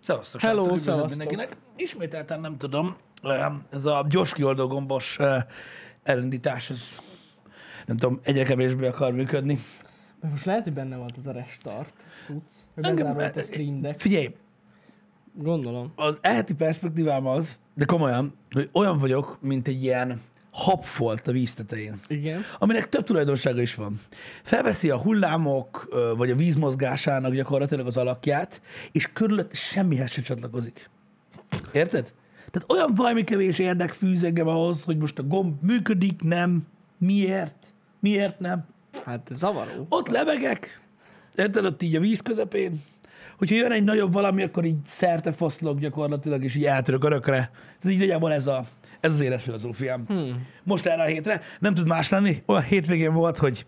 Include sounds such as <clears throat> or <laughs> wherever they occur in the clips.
Szevasztok, Hello, srácok, szevasztok. mindenkinek. Ismételten nem tudom, em, ez a gyors kioldó gombos eh, elindítás, ez nem tudom, egyre kevésbé akar működni. Mert most lehet, hogy benne volt az a restart. Tudsz? Hogy bezárolt a Stream Deck. Figyelj, Gondolom. az eheti perspektívám az, de komolyan, hogy olyan vagyok, mint egy ilyen habfolt a víz tetején, Igen. aminek több tulajdonsága is van. Felveszi a hullámok, vagy a víz mozgásának gyakorlatilag az alakját, és körülött semmihez se csatlakozik. Érted? Tehát olyan valami kevés érdek fűz engem ahhoz, hogy most a gomb működik, nem, miért, miért nem. Hát zavaró. Ott lebegek, érted, ott így a víz közepén, hogyha jön egy nagyobb valami, akkor így szerte foszlok gyakorlatilag, és így eltörök örökre. Tehát így nagyjából ez, a, ez az életfilozófiám. Hmm. Most erre a hétre nem tud más lenni. Olyan hétvégén volt, hogy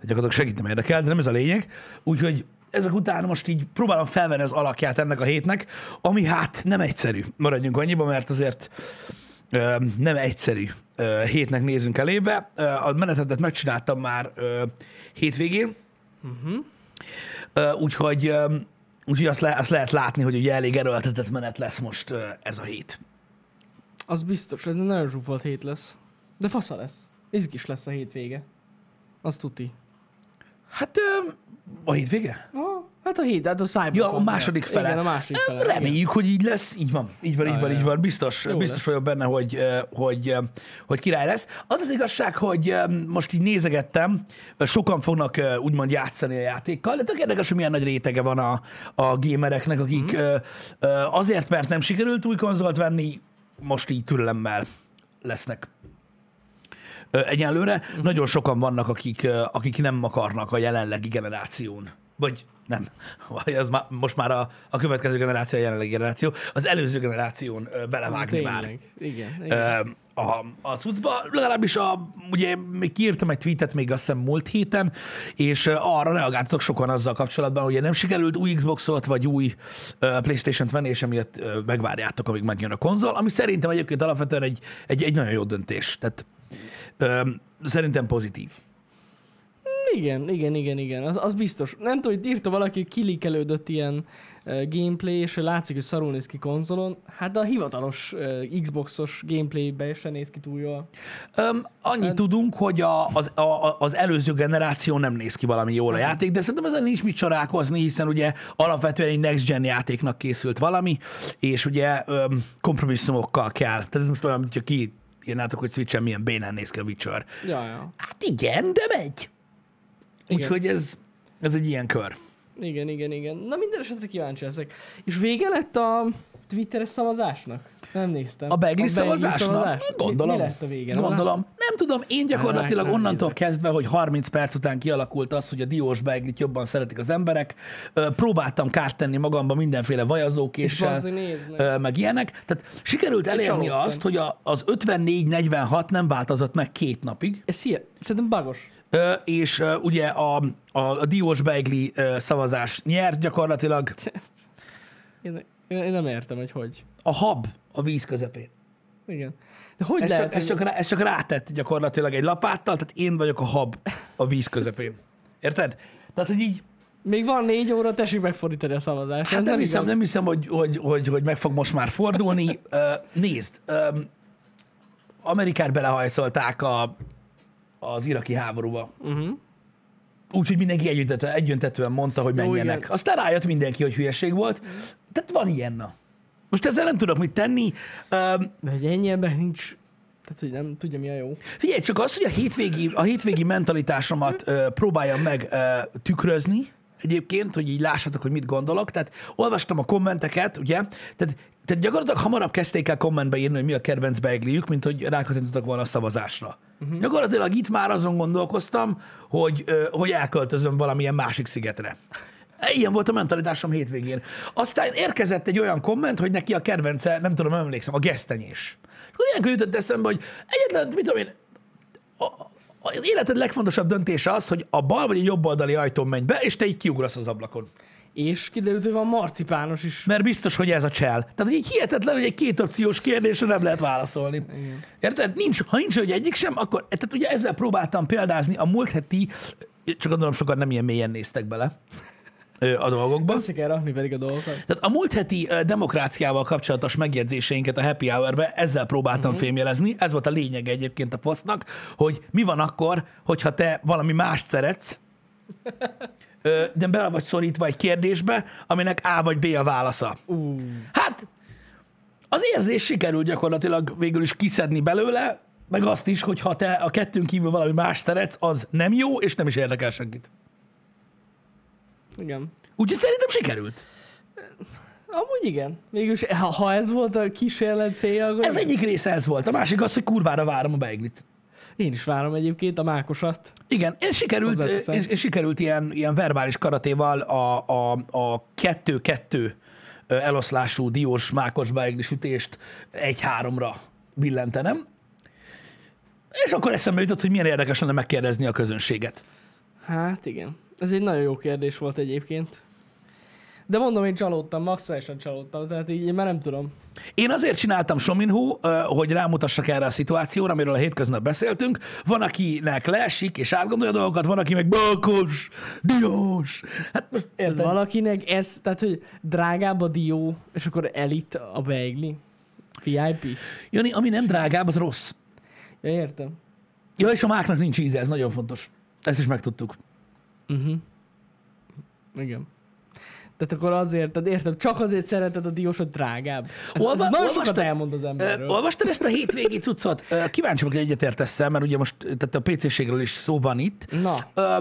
gyakorlatilag segít nem érdekel, de nem ez a lényeg. Úgyhogy ezek után most így próbálom felvenni az alakját ennek a hétnek, ami hát nem egyszerű. Maradjunk annyiba, mert azért ö, nem egyszerű ö, hétnek nézünk elébe. Ö, a menetetet megcsináltam már ö, hétvégén, uh-huh. úgyhogy, ö, úgyhogy azt, le, azt lehet látni, hogy ugye elég erőltetett menet lesz most ö, ez a hét. Az biztos, ez nagyon zsúfolt hét lesz. De fasza lesz. Izgis lesz a hétvége. Az tuti. Hát ö, a hétvége? Ah, hát a hét, hát a Cyberpunk. Ja, a második fele. Igen, a második fele. igen. Reméljük, hogy így lesz. Így van, így van, így Ja, van, így van. Biztos, Jó biztos lesz. vagyok benne, hogy, hogy, hogy király lesz. Az az igazság, hogy most így nézegettem, sokan fognak úgymond játszani a játékkal, de tök érdekes, hogy milyen nagy rétege van a, a gamereknek, akik ö, azért, mert nem sikerült új konzolt venni, most így türelemmel lesznek Egyelőre Mhm. nagyon sokan vannak, akik, akik nem akarnak a jelenlegi generáción. Vagy nem, <laughs> vagy az már, most már a, a következő generáció a jelenlegi generáció, az előző generáción belevágni már. Igen, igen. ö, a, a cuccba. Legalábbis a, ugye még kiírtam egy tweetet még azt hiszem múlt héten, és arra reagáltatok sokan azzal kapcsolatban, hogy nem sikerült új Xboxot vagy új Playstation-t venni, és emiatt megvárjátok, amíg megjön a konzol, ami szerintem egyébként alapvetően egy, egy, egy nagyon jó döntés. Tehát szerintem pozitív. Igen, igen, igen, igen, az, az biztos. Nem tudom, hogy írta valaki, kilikelődött ilyen gameplay, és látszik, hogy szarul néz ki konzolon. Hát a hivatalos uh, Xboxos gameplaybe se néz ki túl jól. Öm, annyit tudunk, hogy a, az, a, az előző generáció nem néz ki valami jól a játék, de szerintem ezen nincs mit csodálkozni, hiszen ugye alapvetően egy next gen játéknak készült valami, és ugye öm, kompromisszumokkal kell. Tehát ez most olyan, mint hogyha ki írnátok, hogy Switchen milyen bénán néz ki a Witcher. Ja, ja. Hát igen, de megy. Úgyhogy ez, ez egy ilyen kör. Igen, igen, igen. Na minden esetre kíváncsi ezek. És vége lett a Twitteres szavazásnak? Nem néztem. A Begli szavazásnak? Gondolom. Mi, mi lett a vége? Gondolom. Nem tudom, én gyakorlatilag Hát, onnantól nézzek. kezdve, hogy 30 perc után kialakult az, hogy a diós beglit jobban szeretik az emberek, próbáltam kárt tenni magamba mindenféle És vajazókéssel, meg. meg ilyenek. Tehát sikerült elérni csalódtam. azt, hogy a, az 54-46 nem változott meg két napig, Ez szia, szerintem bagos. És ugye a, a, a diós begli ö, szavazás nyert gyakorlatilag <laughs> Én, én, nem értem, hogy hogy. a hab a víz közepén. Igen. De hogy Ez lehet, csak, ez, hogy- csak, rá- ez csak rátett gyakorlatilag egy lapáttal, tehát én vagyok a hab a víz közepén. Érted? Tehát, hogy így, Még van négy óra, tessék megfordítani a szavazást. hát Ez nem, hiszem, igaz. nem hiszem, hogy, hogy, hogy, hogy meg fog most már fordulni. Nézd, Amerikát belehajszolták a, az iraki háborúba. Uh-huh. Úgyhogy mindenki egyöntetően mondta, hogy Jó, menjenek. igen. Aztán rájött mindenki, hogy hülyeség volt. Tehát van ilyen, na. Most ezzel nem tudok mit tenni. Ö, De hogy ennyi ember nincs, tehát hogy nem tudja mi a jó. Figyelj, csak az, hogy a hétvégi, a hétvégi mentalitásomat ö, próbáljam meg ö, tükrözni, egyébként, hogy így lássatok, hogy mit gondolok. Tehát olvastam a kommenteket, ugye? Tehát, tehát gyakorlatilag hamarabb kezdték el kommentbe írni, hogy mi a kedvenc beigliük, mint hogy rákattintottak volna a szavazásra. Uh-huh. Gyakorlatilag itt már azon gondolkoztam, hogy, hogy elköltözöm valamilyen másik szigetre. Ilyen volt a mentalitásom hétvégén. Aztán érkezett egy olyan komment, hogy neki a kedvence, nem tudom, nem emlékszem, a gesztenyés. És akkor ilyenkor jutott eszembe, hogy egyetlen, mit tudom én, a- az életed legfontosabb döntése az, hogy a bal vagy a jobb oldali ajtón menj be, és te így kiugrasz az ablakon. És kiderült, hogy van marcipános is. Mert biztos, hogy ez a csel. Tehát, hogy így hihetetlen, hogy egy két opciós kérdésre nem lehet válaszolni. Igen. Érted? Nincs, ha nincs, hogy egyik sem, akkor, tehát ugye ezzel próbáltam példázni a múlt heti, csak gondolom sokan nem ilyen mélyen néztek bele, a dolgokba. Össze kell rakni pedig a dolgokat. Tehát a múlt heti demokráciával kapcsolatos megjegyzéseinket a Happy Hour-be ezzel próbáltam uh-huh. fémjelezni. Ez volt a lényeg egyébként a posztnak, hogy mi van akkor, hogyha te valami mást szeretsz, de bele vagy szorítva egy kérdésbe, aminek A vagy B a válasza. Ú, Hát az érzés sikerült gyakorlatilag végül is kiszedni belőle, meg azt is, hogy ha te a kettőn kívül valami más szeretsz, az nem jó, és nem is érdekel senkit. Igen. Úgyhogy szerintem sikerült. Amúgy igen. Mégis, ha, ha ez volt a kísérlet célja, akkor Ez egyik része ez volt. A másik az, hogy kurvára várom a beiglit. én is várom egyébként a mákosat. Igen, és sikerült, és, és sikerült ilyen, ilyen verbális karatéval a, a, a kettő-kettő eloszlású diós mákos beigli sütést egy-háromra billentenem. És akkor eszembe jutott, hogy milyen érdekes lenne megkérdezni a közönséget. Hát igen. Ez egy nagyon jó kérdés volt egyébként. De mondom, én csalódtam, maximálisan csalódtam, tehát így én már nem tudom. Én azért csináltam Sominhu, hogy rámutassak erre a szituációra, amiről a hétköznap beszéltünk. Van, akinek leesik és átgondolja dolgokat, van, aki meg balkos, diós. Hát most érted? Valakinek ez, tehát hogy drágább a dió, és akkor elit a beigli. VIP. Jani, ami nem drágább, az rossz. Ja, értem. Ja, és a máknak nincs íze, ez nagyon fontos. Ezt is megtudtuk. Uh-huh. Igen. Tehát akkor azért, tehát értem, csak azért szereted a diós, hogy drágább. Ez, Olva- ez nagyon sokat elmond az Ö, emberről. olvastad ezt a hétvégi cuccot? Ö, Kíváncsi vagyok, hogy egyetértesz mert ugye most tehát a PC-ségről is szó van itt. Na, Ö,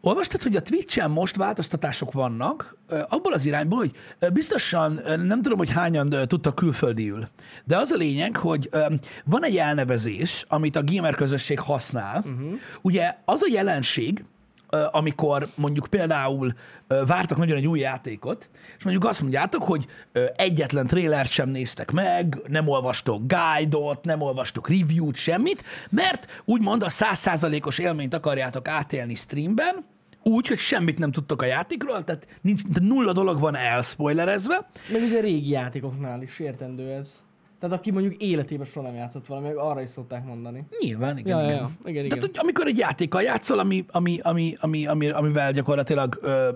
olvastad, hogy a Twitch-en most változtatások vannak, abból az irányból, hogy biztosan nem tudom, hogy hányan tudtak külföldiül, de az a lényeg, hogy van egy elnevezés, amit a gamer közösség használ. Uh-huh. Ugye az a jelenség, amikor mondjuk például vártak nagyon egy új játékot, és mondjuk azt mondjátok, hogy egyetlen trélert sem néztek meg, nem olvastok guide-ot, nem olvastok review-t, semmit, mert úgymond a százszázalékos élményt akarjátok átélni streamben, úgy, hogy semmit nem tudtok a játékról, tehát nincs, nulla dolog van elspoilerezve, meg ugye régi játékoknál is értendő ez. Tehát aki mondjuk életében soha nem játszott valami, arra is szokták mondani. Nyilván, igen. Ja, ja, igen. ja. Igen, Tehát, igen. hogy amikor egy játékkal játszol, ami, ami, ami, ami, ami, amivel gyakorlatilag, ö,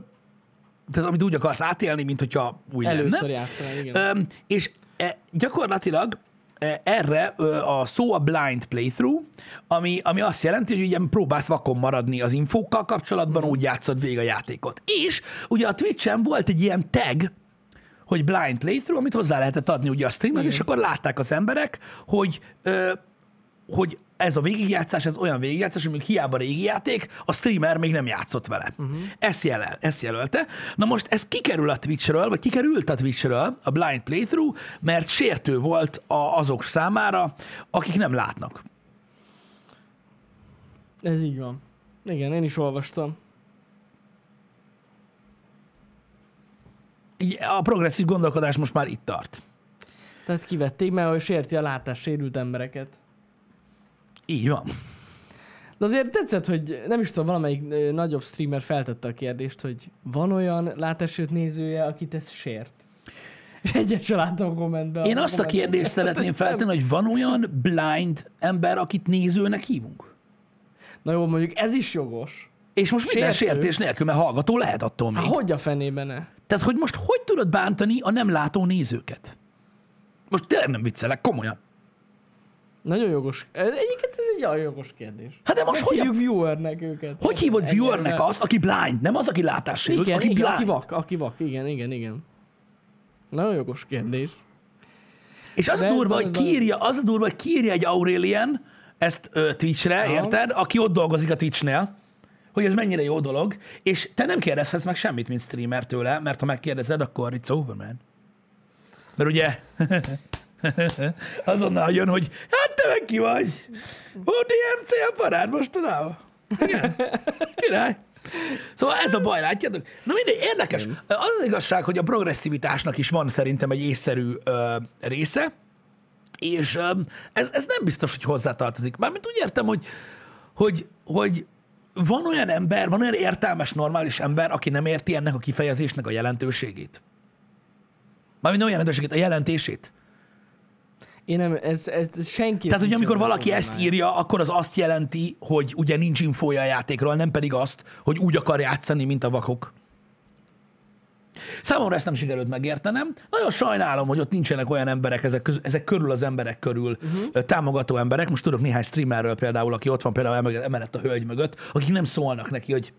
tehát amit úgy akarsz átélni, mint hogyha új Először lenne. játszani, igen. Öm, és e, gyakorlatilag e, erre ö, a szó a blind playthrough, ami, ami azt jelenti, hogy ugye próbálsz vakon maradni az infókkal kapcsolatban, úgy játszod végig a játékot. És ugye a Twitch-en volt egy ilyen tag, hogy blind playthrough, amit hozzá lehetett adni ugye a streamhez, és akkor látták az emberek, hogy, ö, hogy ez a végigjátszás, ez olyan végigjátszás, még hiába régi játék, a streamer még nem játszott vele. Uh-huh. Ezt, jelel, ezt jelölte. Na most ez kikerül a Twitchről, vagy kikerült a Twitchről, a blind playthrough, mert sértő volt a, azok számára, akik nem látnak. Ez így van. Igen, én is olvastam. A progresszív gondolkodás most már itt tart. Tehát kivették, mert hogy sérti a látássérült embereket. Így van. De azért tetszett, hogy nem is tudom, valamelyik nagyobb streamer feltette a kérdést, hogy van olyan látássérült nézője, akit ez sért. És egyet sem láttam a kommentben. Én azt a kérdést szeretném feltenni, hogy van olyan blind ember, akit nézőnek hívunk? Na jó, mondjuk ez is jogos. És most minden Sértő. sértés nélkül, mert hallgató lehet attól még. Hát hogy a fenében ne? Tehát, hogy most hogy tudod bántani a nem látó nézőket? Most tényleg nem viccelek, komolyan. Nagyon jogos. Egyébként ez egy nagyon jogos kérdés. Hát de most Hogy hívjuk viewernek őket? hogy hívod Engem, viewernek azt, aki blind, nem az, aki látássérült, Igen, aki igen, blind. aki vak, aki vak, igen, igen, igen. Nagyon jogos kérdés. És az a De ez durva, hogy kiírja, az a durva, hogy kiírja egy Aurelian ezt ö, Twitchre, Aha. érted? Aki ott dolgozik a Twitchnél, hogy ez mennyire jó dolog, és te nem kérdezhetsz meg semmit, mint streamer tőle, mert ha megkérdezed, akkor it's over, man. Mert ugye <laughs> azonnal jön, hogy hát te meg ki vagy? DMC a parád mostanában. Igen. Király. Szóval ez a baj, látjátok? Na mindegy, érdekes. Az az igazság, hogy a progresszivitásnak is van szerintem egy észszerű ö, része, és ö, ez, ez nem biztos, hogy hozzátartozik. Mármint úgy értem, hogy, hogy, hogy van olyan ember, van olyan értelmes, normális ember, aki nem érti ennek a kifejezésnek a jelentőségét. Mármint a jelentőségét, a jelentését. Én nem, ez, ez, senki. Tehát, hogy amikor valaki ezt írja, akkor az azt jelenti, hogy ugye nincs infója a játékról, nem pedig azt, hogy úgy akar játszani, mint a vakok. Számomra ezt nem sikerült megértenem. Nagyon sajnálom, hogy ott nincsenek olyan emberek, ezek, köz, ezek körül az emberek körül uh-huh. támogató emberek. Most tudok néhány streamerről például, aki ott van például emellett a hölgy mögött, akik nem szólnak neki, hogy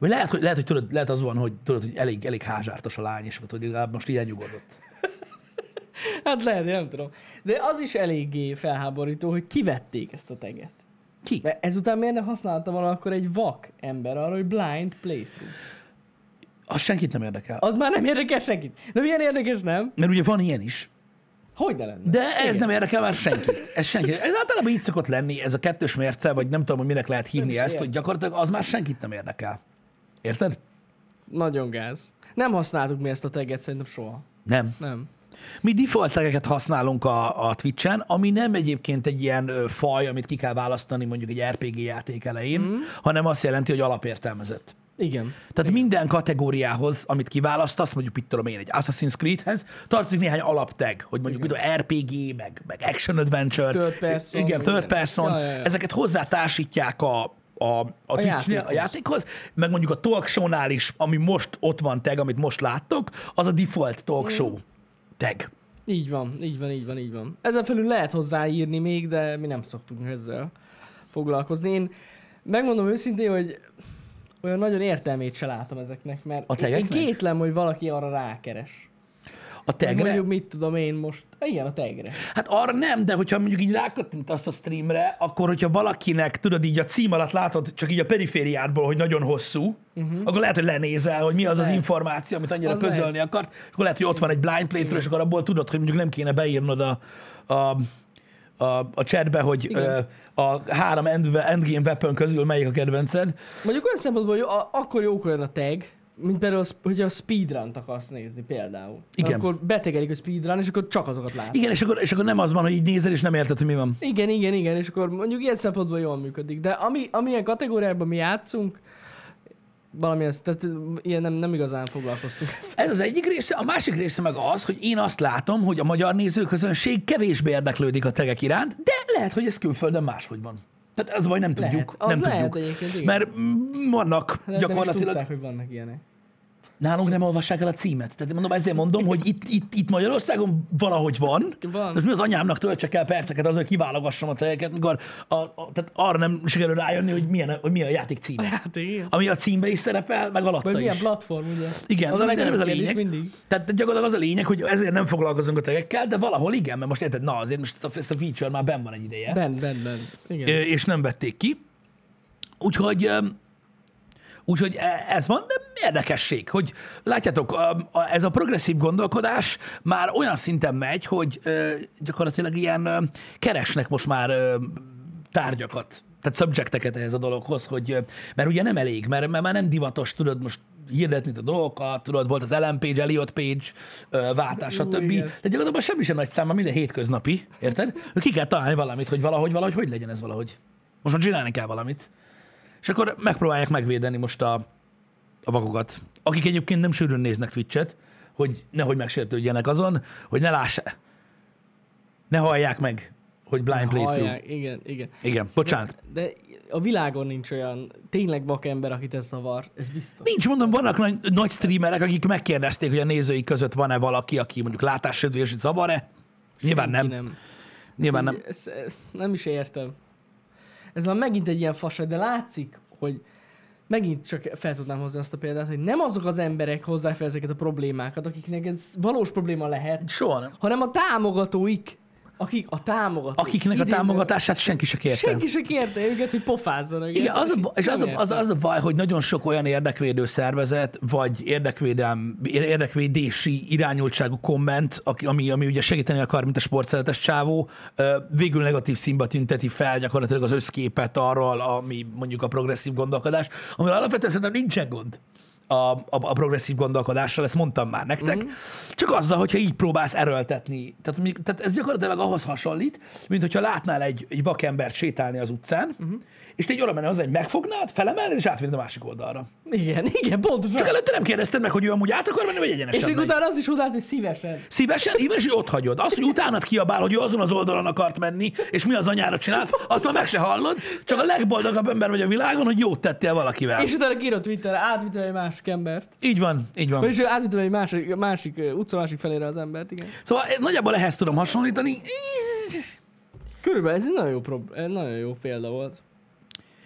vagy lehet, hogy, lehet, hogy tudod, lehet az van, hogy tudod, hogy elég, elég házártos a lány, és hogy legalább most ilyen nyugodott. <laughs> Hát lehet, én nem tudom. De az is eléggé felháborító, hogy kivették ezt a teget. Ki? Mert ezután miért ne használta volna akkor egy vak ember arra, hogy blind playthrough? Az senkit nem érdekel. Az már nem érdekel senkit. De milyen érdekes, nem? Mert ugye van ilyen is. Hogy ne lenne? De ez nem érdekel már senkit. Ez senkit. Ez általában így szokott lenni, ez a kettős mérce, vagy nem tudom, hogy minek lehet hívni Nem ezt, hogy gyakorlatilag az már senkit nem érdekel. Érted? Nagyon gáz. Nem használtuk mi ezt a teget szerintem soha. Nem. Nem. Mi default tageket használunk a, a Twitch-en, ami nem egyébként egy ilyen faj, amit ki kell választani mondjuk egy RPG játék elején, mm. hanem azt jelenti, hogy alapértelmezett. Igen. Tehát Igen. minden kategóriához, amit kiválasztasz, mondjuk mit tudom én, egy Assassin's Creedhez, tartozik néhány alapteg, hogy mondjuk mit tudom, RPG, meg, meg Action Adventure. Third person, Igen, third igen. person. Ja, ja, ja. Ezeket hozzátársítják a, a, a, a, Twitch-nél, a játékhoz. játékhoz, meg mondjuk a talk show-nál is, ami most ott van tag, amit most láttok, az a default talk Mm. show tag. Így van, így van, így van, így van. Ezen felül lehet hozzáírni még, de mi nem szoktunk ezzel foglalkozni. Én megmondom őszintén, hogy olyan nagyon értelmét se látom ezeknek, mert A én, kétlem, hogy valaki arra rákeres. A tagre? Mondjuk mit tudom én most. Igen, a tegre. Hát arra nem, de hogyha mondjuk így rákattintasz a streamre, akkor hogyha valakinek, tudod, így a cím alatt látod, csak így a perifériádból, hogy nagyon hosszú, uh-huh. akkor lehet, hogy lenézel, hogy mi az az Lehet. információ, amit annyira Az közölni lehet. akart, és akkor lehet, hogy ott van egy blind playthrough, és akkor abból tudod, hogy mondjuk nem kéne beírnod a, a a, a chatbe, hogy ö, a három end, endgame weapon közül melyik a kedvenced. Mondjuk olyan szempontból, hogy a, akkor jók olyan a tag, mint például, az- hogyha a speedrun-t akarsz nézni például. Igen. Akkor betegelik a speedrun, és akkor csak azokat látod. Igen, és akkor, és akkor nem az van, hogy így nézel, és nem érted, hogy mi van. Igen, igen, igen, és akkor mondjuk ilyen szempontból jól működik. De ami, amilyen kategóriában mi játszunk, valami ez, tehát ilyen nem, nem igazán foglalkoztunk. Ez az egyik része, a másik része meg az, hogy én azt látom, hogy a magyar nézőközönség kevésbé érdeklődik a tegek iránt, de lehet, hogy ez külföldön máshogy van. Tehát ez baj, nem tudjuk. Az nem lehet tudjuk. Mert vannak Lehet, nem gyakorlatilag... tudták, hogy vannak ilyenek. Nálunk nem olvassák el a címet. Tehát mondom, ezért mondom, hogy itt, itt, itt Magyarországon valahogy van. Van. Tehát mi az anyámnak töltsek el perceket azért, hogy kiválogassam a tegeket, mikor a, a, tehát arra nem sikerül rájönni, hogy milyen, hogy mi a játék A címe. játék, <laughs> igen. Ami a címbe is szerepel, meg alatta Vagy milyen is. platform, ugye? Igen, az a de nem ez a lényeg. mindig. Tehát gyakorlatilag az a lényeg, hogy ezért nem foglalkozunk a tegekkel, de valahol igen, mert most érted, na azért most ezt a, a feature már benn van egy ideje, Ben, ben, ben. Igen. És nem vették ki. Úgyhogy Úgyhogy e- ez van, de érdekesség, hogy látjátok, ez a progresszív gondolkodás már olyan szinten megy, hogy ö, gyakorlatilag ilyen ö, keresnek most már tárgyakat, tehát subjecteket ehhez a dologhoz, hogy, mert ugye nem elég, mert, mert már nem divatos, tudod, most hirdetni a dolgokat, tudod, volt az Ellen Page, Elliot Page váltás, stb. De gyakorlatilag semmi sem nagy száma, minden hétköznapi, érted? Ki kell találni valamit, hogy valahogy, valahogy, hogy legyen ez valahogy. Most már csinálni kell valamit. És akkor megpróbálják megvédeni most a, a vakokat, akik egyébként nem sűrűn néznek Twitch-et, hogy nehogy megsértődjenek azon, hogy ne lássa, ne hallják meg, hogy blind playthrough. Igen, igen. Igen, bocsánat. De a világon nincs olyan tényleg vakember, akit ez zavar. Ez biztos. Nincs, mondom, vannak nagy, nagy streamerek, akik megkérdezték, hogy a nézőik között van-e valaki, aki mondjuk látássérülés zavar-e. Nyilván nem. Nem. Nyilván nem. Ez, ez, nem is értem. Ez már megint egy ilyen fasság, de látszik, hogy megint csak fel tudnám hozni azt a példát, hogy nem azok az emberek hozzák fel ezeket a problémákat, akiknek ez valós probléma lehet, Soha nem. hanem a támogatóik, akik a támogatók. Akiknek a Idézően. támogatását senki se kérte. Senki se kérte őket, hogy pofázzanak. Igen, az a, és az a, az, az a baj, hogy nagyon sok olyan érdekvédő szervezet, vagy érdekvédelm, érdekvédési irányultságú komment, ami, ami ugye segíteni akar, mint a sportszeretes csávó, végül negatív színbe tünteti fel gyakorlatilag az összképet arról, ami mondjuk a progresszív gondolkodás, amivel alapvetően szerintem nincsen gond. A, a, a progresszív gondolkodással, ezt mondtam már nektek, mm-hmm. csak azzal, hogyha így próbálsz erőltetni. Tehát, tehát ez gyakorlatilag ahhoz hasonlít, mint hogyha látnál egy, egy vakembert sétálni az utcán, mm-hmm. és te egy oda menne az, hogy megfognád, felemelnéd, és átvinnéd a másik oldalra. Igen, igen, pontosan. Csak előtte nem kérdezted meg, hogy ő amúgy át akar menni, vagy egyenesen és még utána az is utána, hogy szívesen. Szívesen, íves, hogy ott hagyod. Az, hogy utánad kiabál, hogy ő azon az oldalon akart menni, és mi az anyára csinálsz, azt már meg se hallod, csak a legboldogabb ember vagy a világon, hogy jót tettél valakivel. És utána kiírott Twitterre, átvittem egy másik embert. Így van, így van. Ő átvittem egy másik, másik utca másik felére az embert, igen. Szóval én nagyjából ehhez tudom hasonlítani. Körülbelül ez egy nagyon jó, prob- egy nagyon jó példa volt.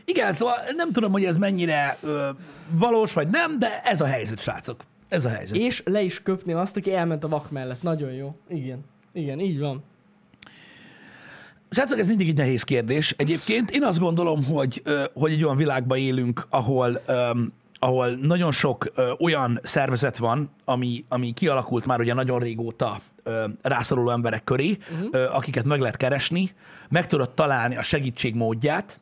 Igen, szóval nem tudom, hogy ez mennyire ö, valós vagy nem, de ez a helyzet, srácok. Ez a helyzet. És le is köpni azt, aki elment a vak mellett. Nagyon jó. Igen. Igen, így van. Srácok, ez mindig egy nehéz kérdés. Egyébként én azt gondolom, hogy, ö, hogy egy olyan világban élünk, ahol, öm, ahol nagyon sok ö, olyan szervezet van, ami, ami kialakult már ugye nagyon régóta ö, rászoruló emberek köré, uh-huh. ö, akiket meg lehet keresni, meg tudod találni a segítség módját,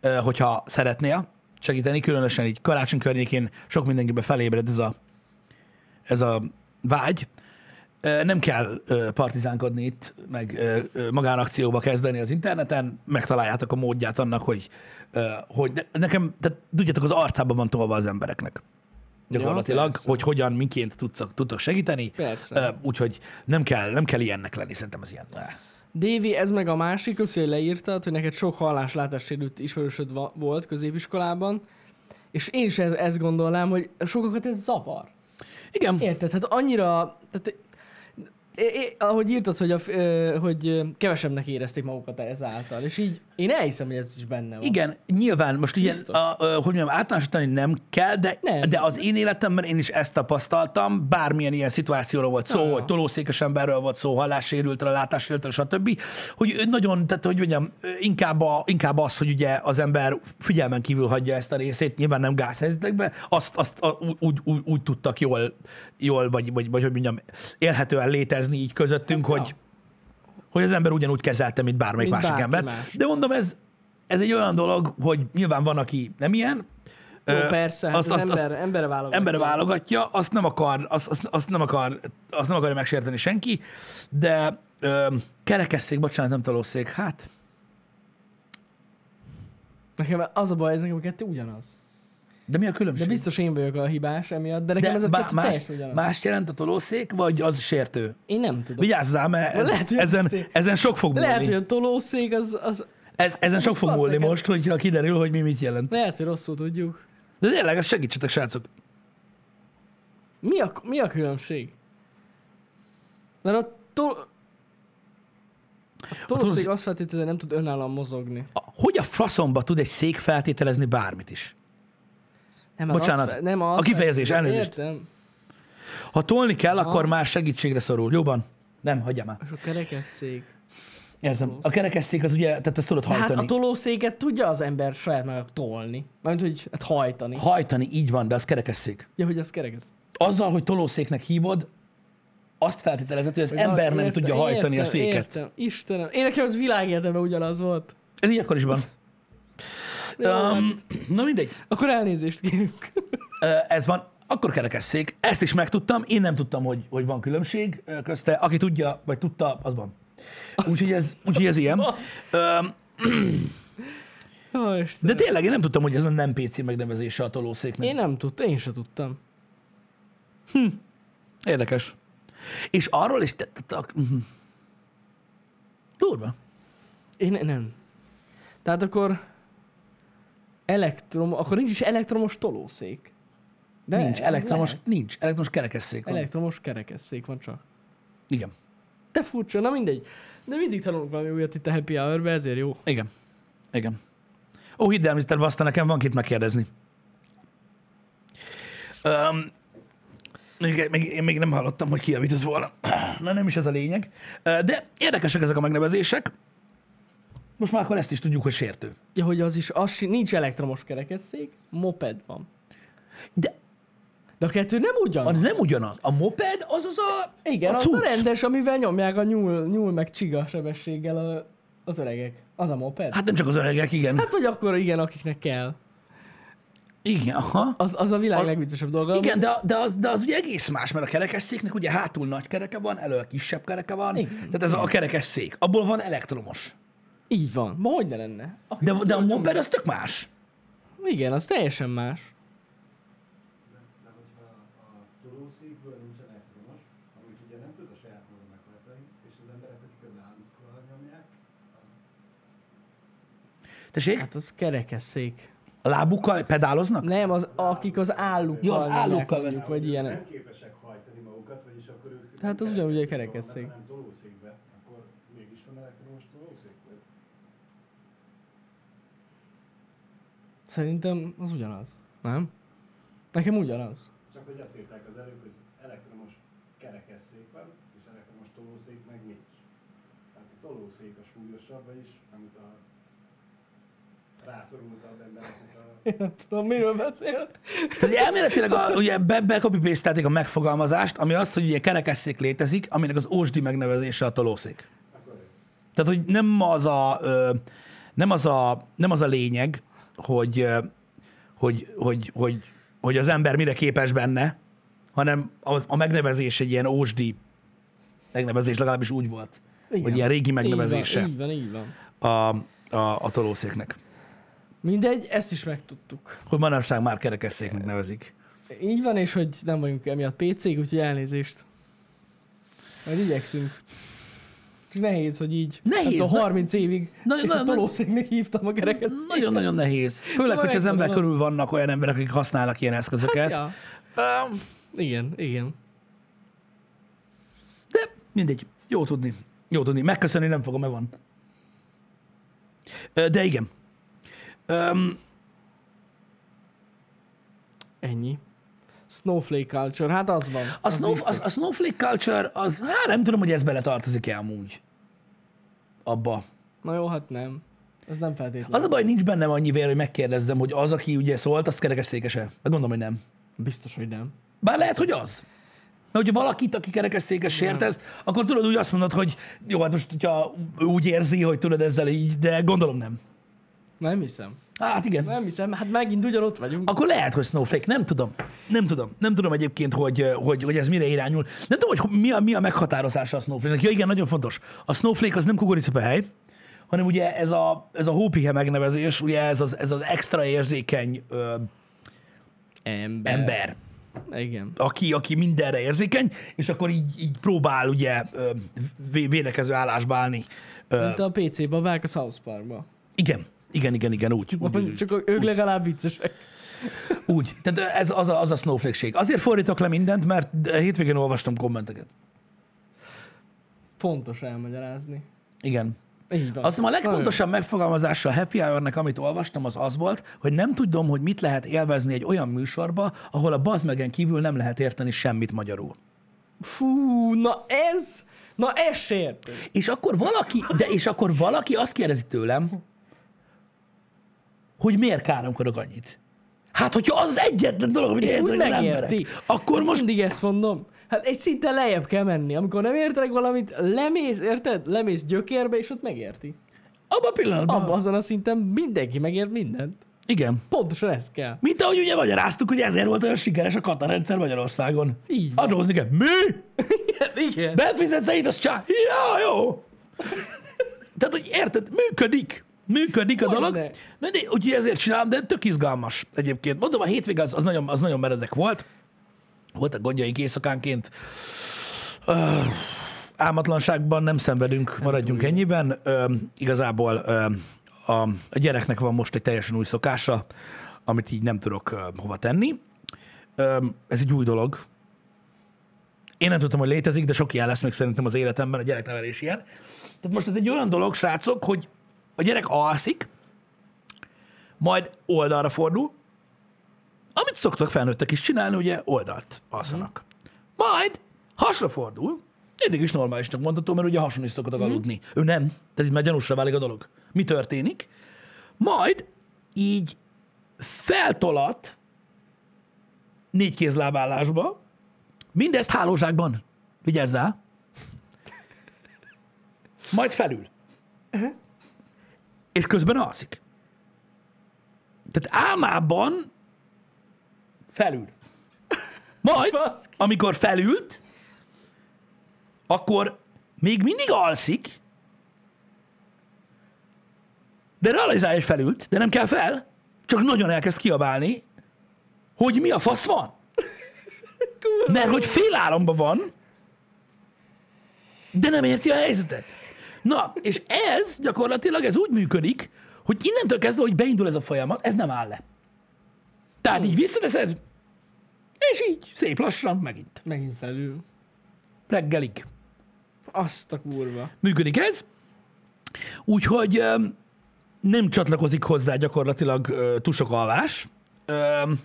ö, hogyha szeretnél segíteni, különösen így karácsony környékén sok mindenkibe felébred ez a, ez a vágy. Ö, Nem kell ö, partizánkodni itt, meg ö, magánakcióba kezdeni az interneten, megtaláljátok a módját annak, hogy, hogy ne- nekem, tehát tudjátok, az arcában van tolva az embereknek. Gyakorlatilag, persze. hogy hogyan, miként tudsz, tudtok segíteni. Persze. Úgyhogy nem kell, nem kell ilyennek lenni, szerintem az ilyen. Dévi, ez meg a másik, köszi, hogy leírtad, hogy neked sok halláslátásérült ismerősöd volt középiskolában, és én is ez, ezt gondolnám, hogy sokakat ez zavar. Igen, Érted? Hát annyira... Tehát, é, é, ahogy írtad, hogy, a, hogy kevesebbnek érezték magukat ezáltal, és így én elhiszem, hogy ez is benne van. Igen, nyilván most ilyen, a, a, hogy mondjam, általánosítani nem kell, de, Nem. de az én életemben én is ezt tapasztaltam, bármilyen ilyen szituációról volt szó, Aha. hogy tolószékes emberről volt szó, hallássérültről, látássérültről, stb., hogy nagyon, tehát hogy mondjam, inkább, a, inkább az, hogy ugye az ember figyelmen kívül hagyja ezt a részét, nyilván nem gázhelyzetekben, azt, azt a, úgy, úgy, úgy, tudtak jól, jól vagy, vagy, vagy, hogy mondjam, élhetően létezni így közöttünk, Hát, hogy, hogy az ember ugyanúgy kezelte, mint bármelyik Mint másik ember. más. De mondom, ez, ez egy olyan dolog, hogy nyilván van, aki nem ilyen. Jó, Ö, persze, hát azt, az azt, ember, azt, embere válogatja. embere válogatja, azt nem akar, azt, azt, azt nem akar, azt nem akarja megsérteni senki, de ö, kerekesszék, bocsánat, nem tolószék, hát Nekem az a baj, ez nekem a kettő ugyanaz. De mi a De különbség? biztos én vagyok a hibás emiatt, de nekem de ez a bá- kettő más, más jelent a tolószék, vagy az sértő? Én nem tudom. Vigyázzál, mert ez, Lehet, ezen, szép. ezen sok fog múlni. Lehet, hogy a tolószék az, az Ez, ezen sok fog múlni neked. most, hogyha kiderül, hogy mi mit jelent. lehet, hogy rosszul tudjuk. De tényleg, ezt segítsetek, srácok. Mi a, mi a különbség? Mert a, tol... a tolószék tolószék- azt feltételezi, hogy nem tud önállóan mozogni. A- Hogy a faszomba tud egy szék feltételezni bármit is? Nem, az Bocsánat, Azt, nem az a kifejezés, feltételezi. elnézést. Értem. Ha tolni kell, akkor már segítségre szorul. Jóban? Nem, hagyjam már. És a kerekesszék. Értem. A kerekesszék az ugye, tehát ezt tudod Hát hajtani. a tolószéket tudja az ember saját maga tolni. Mert hogy hát hajtani. Ha... Hajtani, így van, de az kerekesszék. Ja, hogy az kereket. Azzal, hogy tolószéknek hívod, azt feltételezett, hogy az Hogy ember nem értem, tudja hajtani a értem, széket. Értem. Istenem. Én nekem az világéletemben ugyanaz volt. Ez így akkor is van. <laughs> Um, na mindegy. Akkor elnézést kérünk. Ez van. Akkor kerekesszék. Ezt is megtudtam. Én nem tudtam, hogy, hogy van különbség közte. Aki tudja, vagy tudta, az van. Úgyhogy ez, úgyhogy ez ilyen. De tényleg én nem tudtam, hogy ez a nem PC megnevezése a tolószéknek. Én nem tudtam, én sem tudtam. Érdekes. És arról is... Te, te, te, mhm. Durva. Én nem. Tehát akkor elektrom, akkor nincs is elektromos tolószék. De nincs elektromos, lehet. nincs elektromos kerekesszék van. Elektromos kerekesszék van csak. Igen. De furcsa, na mindegy. De mindig tanulunk valami újat itt a Happy hour ezért jó. Igen. Igen. Ó, hidd el, Mr. Basta, nekem van kit megkérdezni. Um, még, még, én még nem hallottam, hogy kijavított volna. <clears throat> Na nem is ez a lényeg. De érdekesek ezek a megnevezések. Most már akkor ezt is tudjuk, hogy sértő. Ja, hogy az is, az nincs elektromos kerekesszék, moped van. De De a kettő nem ugyanaz. az nem ugyanaz. A moped az az a Igen, a az a rendes, amivel nyomják a nyúl, nyúl meg csiga sebességgel a, az öregek. Az a moped. Hát, nem csak az öregek, igen. hát vagy akkor igen, akiknek kell. Igen, aha. Az, az a világ Az- legviccesebb dolga. Igen, de, de, az, de az ugye egész más, mert a kerekesszéknek ugye hátul nagy kereke van, elől kisebb kereke van, Igen. tehát ez a kerekesszék. Abból van elektromos. Így van. Ma hogy ne lenne? Aki- De, de a moped az tök más. Igen, az teljesen más. De hogyha a tolószékből nincs elektromos, amit ugye nem tud a saját maga meghajtani, és az emberek, akik az állukkal nyomják, az Tessék? Hát az kerekesszék. A lábukkal pedáloznak? Nem, az, akik az állukkal Ja, az állukkal veszik. vagy ilyenek. nem képesek hajtani magukat, vagyis akkor ők Tehát az nem ugyanúgy egy kerekesszék. vannak, hanem tolószékbe, akkor mégis van elektromos tolószék? Vagy? Szerintem az ugyanaz. Nem? Nekem ugyanaz. Csak hogy azt írták az előbb, hogy elektromos kerekesszék van, és elektromos tolószék meg nincs. Tehát a tolószék a súlyosabb, vagyis amit a embereknek a <laughs> Én nem tudom, miről beszél. Tehát elméletileg a, ugye be, be copy a megfogalmazást, ami az, hogy ugye kerekesszék létezik, aminek az ósdi megnevezése a tolószék. akkor Tehát, hogy nem az a, ö, nem az a, nem az a lényeg, hogy, hogy, hogy, hogy, hogy az ember mire képes benne, hanem az, a megnevezés egy ilyen ósdi megnevezés, legalábbis úgy volt. Igen. Vagy ilyen régi megnevezése Így van, így van. Így van. a, a, a tolószéknek. Mindegy, ezt is megtudtuk. Hogy manapság már kerekesszéknek nevezik. Így van, és hogy nem vagyunk emiatt PC-k, úgyhogy elnézést. Majd igyekszünk. Nehéz, hogy így. Nehéz, tudom, na- 30 évig Nagyon- nagyon- tolószéknek hívtam a kerekesszéket. Nagyon-nagyon nehéz. Főleg, hogy az ember körül vannak olyan emberek, akik használnak ilyen eszközöket. Ja. Um, Igen, igen. de mindegy. Jó tudni. Jó tudni. Megköszönni nem fogom, mert van. De igen. Um, Ennyi. Snowflake culture, hát az van. a, Az snow, az, a snowflake culture, az, hát nem tudom, hogy ez bele tartozik-e amúgy. Abba. Na jó, hát nem. Ez nem feltétlenül. Az a baj, nincs bennem annyi vér, hogy megkérdezzem, hogy az, aki ugye szólt, az kerekesszékese. Meg gondolom, hogy nem. Biztos, hogy nem. Bár lehet, hogy az. Mert hogyha valakit, aki kerekesszékes sértez, akkor tudod úgy azt mondod, hogy jó, hát most, hogyha úgy érzi, hogy tudod ezzel így, de gondolom nem. Nem hiszem. Hát igen. Nem hiszem, hát megint ugyanott vagyunk. Akkor lehet, hogy Snowflake. Nem tudom. Nem tudom. Nem tudom egyébként, hogy, hogy, hogy ez mire irányul. Nem tudom, hogy mi a, mi a meghatározása a Snowflake-nek. Ja igen, nagyon fontos. A Snowflake az nem kukoricapehely, hanem ugye ez a, ez a hópihe megnevezés, ugye ez az, ez az extra érzékeny ö, Ember. ember, Igen. aki, aki mindenre érzékeny, és akkor így, így próbál ugye ö, vé- védekező állásba állni. Mint a PC babák a South Parkba. igen, igen, igen, igen, úgy. úgy, úgy, úgy. Csak ők legalább viccesek. Úgy. Tehát ez az a, az a snowflake-ség. Azért fordítok le mindent, mert hétvégén olvastam kommenteket. Fontos elmagyarázni. Igen. Így van. Azt a legfontosabb megfogalmazása a Happy Hour-nek, amit olvastam, az az volt, hogy nem tudom, hogy mit lehet élvezni egy olyan műsorba, ahol a bazmegen kívül nem lehet érteni semmit magyarul. Fú, na ez, na ez se értem. És akkor valaki, de és akkor valaki azt kérdezi tőlem, hogy miért káromkodok annyit. Hát, hogyha az az egyetlen dolog, amit értenek az emberek, akkor most Mindig ezt mondom. Hát egy szinten lejjebb kell menni. Amikor nem értek valamit, lemész, érted? Lemész gyökérbe, és ott megérti. abban a pillanatban. Abban azon a szinten mindenki megért mindent. Igen. Pontosan ez kell. Mint ahogy ugye magyaráztuk, hogy ezért volt olyan sikeres a katarrendszer Magyarországon. Így van. Adózni kell. Mi? Igen, igen. Befizetsz egy, az csá. Ja, jó. Tehát, hogy érted, működik. Működik a dolog. Na, de, úgyhogy ezért csinálom, de tök izgalmas egyébként. Mondom, a hétvége az, az, nagyon, az nagyon meredek volt. Voltak gondjaink éjszakánként. Uh, álmatlanságban nem szenvedünk, maradjunk ennyiben. Ö, igazából ö, a, a gyereknek van most egy teljesen új szokása, amit így nem tudok ö, hova tenni. Ö, ez egy új dolog. Én nem tudtam, hogy létezik, de sok ilyen lesz még szerintem az életemben, a gyereknevelés ilyen. Tehát most ez egy olyan dolog, srácok, hogy a gyerek alszik, majd oldalra fordul, amit szoktak felnőttek is csinálni, ugye oldalt alszanak. Majd hasra fordul, eddig is normálisnak mondható, mert ugye hason is szoktak aludni. Ő nem, tehát így már gyanúsra válik a dolog. Mi történik? Majd így feltolat négy kézlábállásba, mindezt hálózsákban. Vigyázzál! Majd felül. És közben alszik. Tehát álmában Felül. Majd, amikor felült, akkor még mindig alszik, de realizálja, hogy felült, de nem kell fel, csak nagyon elkezd kiabálni, hogy mi a fasz van. Mert hogy félálomban van, de nem érti a helyzetet. Na, és ez gyakorlatilag ez úgy működik, hogy innentől kezdve, hogy beindul ez a folyamat, ez nem áll le. Tehát így visszateszed, és így szép lassan megint. Megint felül. Reggelig Azt a kurva. működik ez. Úgyhogy öm, nem csatlakozik hozzá gyakorlatilag ö, túl sok alvás. Öm,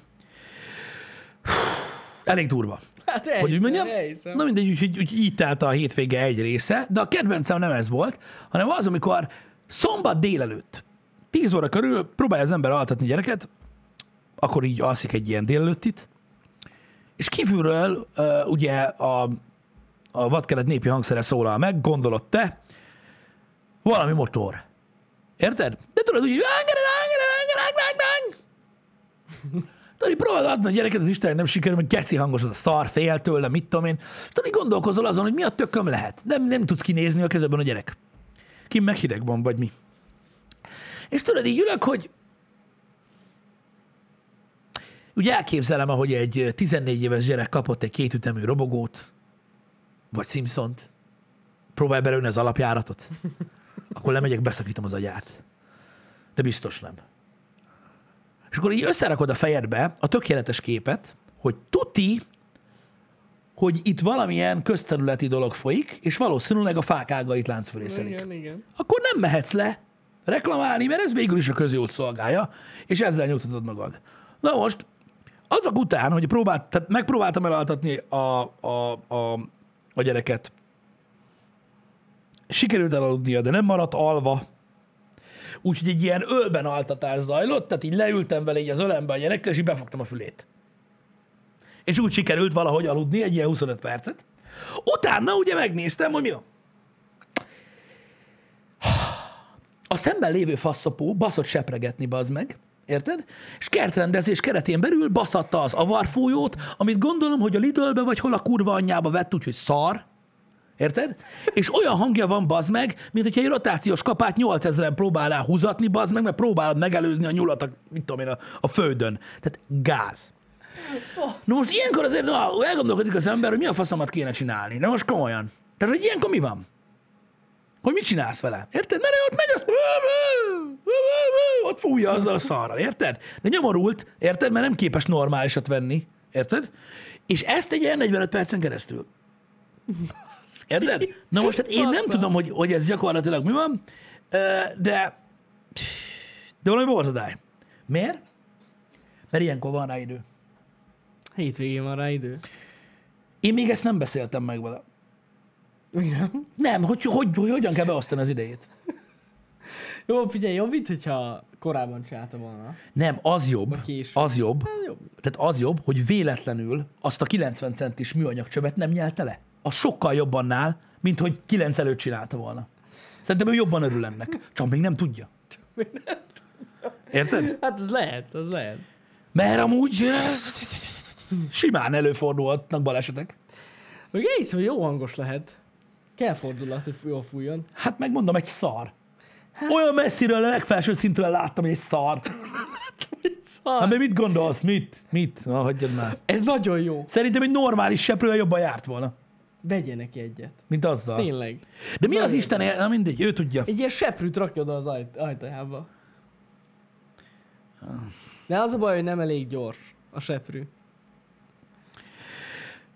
elég durva. Hát Hogy úgy elhiszem, mondjam? elhiszem. Na mindegy, úgyhogy úgy, így telt a hétvége egy része, de a kedvencem nem ez volt, hanem az, amikor szombat délelőtt, 10 óra körül próbálja az ember altatni gyereket, akkor így alszik egy ilyen délelőttit, és kívülről uh, ugye a, a vadkelet népi hangszere szólal meg, gondolod te, valami motor. Érted? De tudod, úgy, Tudod, próbáld adni a gyereket az Isten, nem sikerül, hogy geci hangos az a szar, fél tőle, mit tudom én. És tudod, gondolkozol azon, hogy mi a tököm lehet. Nem, nem tudsz kinézni a kezedben a gyerek. Ki meg hideg van, vagy mi. És tudod, így ülök, hogy úgy elképzelem, ahogy egy 14 éves gyerek kapott egy kétütemű robogót, vagy Simpsont, próbál belőni az alapjáratot, akkor lemegyek, beszakítom az agyát. De biztos nem. És akkor így összerakod a fejedbe a tökéletes képet, hogy tuti, hogy itt valamilyen közterületi dolog folyik, és valószínűleg a fák ágait láncfölészelik. Igen, igen. Akkor nem mehetsz le reklamálni, mert ez végül is a közjót szolgálja, és ezzel nyugtatod magad. Na most, azok után, hogy próbált, tehát megpróbáltam elaltatni a, a, a, a gyereket, sikerült elaludnia, de nem maradt alva, úgyhogy egy ilyen ölben altatás zajlott, tehát így leültem vele így az ölembe a gyerekkel, és így befogtam a fülét. És úgy sikerült valahogy aludni egy ilyen 25 percet. Utána ugye megnéztem, hogy mi van. A szemben lévő faszopó baszott sepregetni, bazd meg, érted? És kertrendezés keretén belül baszatta az avarfújót, amit gondolom, hogy a Lidlbe vagy hol a kurva anyjába vett, úgyhogy szar, Érted? És olyan hangja van, bazd meg, mint hogyha egy rotációs kapát 8000-en próbálnál húzatni, bazd meg, mert próbálod megelőzni a nyulat, a, mit tudom én, a, a földön. Tehát gáz. Na most ilyenkor azért na, elgondolkodik az ember, hogy mi a faszomat kéne csinálni. Na most komolyan. Tehát, hogy ilyenkor mi van? Hogy mit csinálsz vele? Érted? Mert ott megy, azt... ott fújja azzal a szarral, érted? De nyomorult, érted? Mert nem képes normálisat venni, érted? És ezt egy ilyen 45 percen keresztül. Érted? Na most hát én nem tudom, hogy, hogy ez gyakorlatilag mi van, de de valami borzadály. Miért? Mert ilyenkor van rá idő. Hétvégén van rá idő. Én még ezt nem beszéltem meg vele. Igen. Nem, hogy, hogy, hogy hogyan kell beosztani az idejét. Jó, figyelj, jobb itt, hogyha korábban csinálta volna. Nem, az jobb, az jobb, Hát jobb. tehát az jobb, hogy véletlenül azt a 90 centis műanyag csövet nem nyelte le. Az sokkal jobb annál, mint hogy 9 előtt csinálta volna. Szerintem ő jobban örül ennek, csak még nem tudja. Érted? Hát az lehet, az lehet. Mert amúgy simán előfordulhatnak balesetek. Még hiszem, hogy jó hangos lehet. Kell fordulat, hogy jól fújjon. Hát megmondom, egy szar. Olyan messziről, a legfelső szintről láttam, hogy egy szar. Szar. Hát de mit gondolsz? Mit? Mit? Na, hagyjad már. Ez nagyon jó. Szerintem egy normális seprővel jobban járt volna, Vegyenek egyet. mint azzal. Tényleg. De mi az Isten, na mindegy, ő tudja. Egy ilyen seprűt rakja oda az ajt- ajtajába. De az a baj, hogy nem elég gyors a seprű.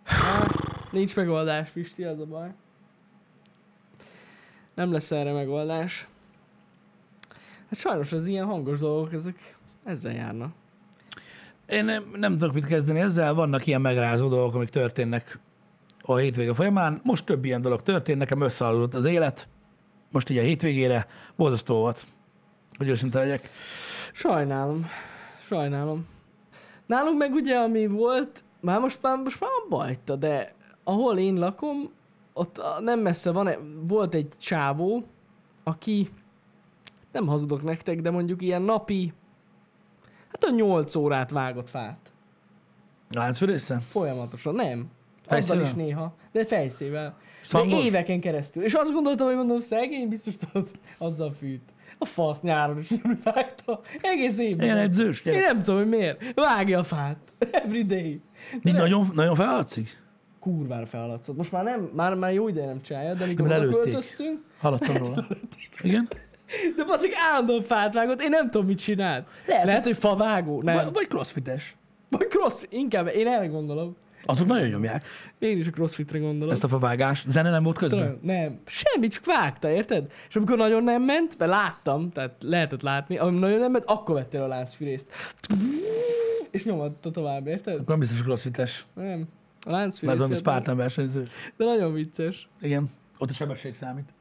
Hát, nincs megoldás, Pisti, az a baj. Nem lesz erre megoldás. Hát sajnos az ilyen hangos dolgok, ezek ezzel járnak. Én nem, nem tudok mit kezdeni ezzel, vannak ilyen megrázó dolgok, amik történnek a hétvége folyamán. Most több ilyen dolog történt, nekem összeadódott az élet. Most így a hétvégére borzasztó volt, hogy őszinte legyek. Sajnálom. Sajnálom. Nálunk meg ugye, ami volt, már most már, most már hagyta, de ahol én lakom, ott nem messze van, volt egy csávó, aki, nem hazudok nektek, de mondjuk ilyen napi, hát a 8 órát vágott fát. Láncfűrésze? Folyamatosan. Nem. Fejszével? Azzal is néha. De fejszével. De Fangos? éveken keresztül. És azt gondoltam, hogy mondom, szegény biztos tudod, azzal fűt. A fasz nyáron is nem vágta. Egész évben. Ilyen edzős Én gyerek. nem tudom, hogy miért. Vágja a fát. <laughs> Every day. Így nagyon, nagyon felhatszik? Kurvára felhaladszott. Most már nem, már, már jó ideje nem csinálja, de mikor Mert oda előtték. költöztünk, Hallottam róla. <laughs> Igen? de baszik állandóan fát vágott, én nem tudom, mit csinált. Lehet. Lehet, hogy favágó, nem. Vagy, crossfites. vagy cross, inkább, én erre gondolom. Azok nagyon nyomják Én is a crossfitre gondolom. ezt a favágást. Zene nem volt közben? Tudom, nem, semmi, csak vágta, érted? És amikor nagyon nem ment, mert láttam, tehát lehetett látni, amikor nagyon nem ment, akkor vettél a láncfűrészt. És nyomadta tovább, érted? Akkor nem biztos, crossfites. Nem. A láncfűrész, vett, Spartan versenyző. de nagyon vicces. Igen. Ott a sebesség számít.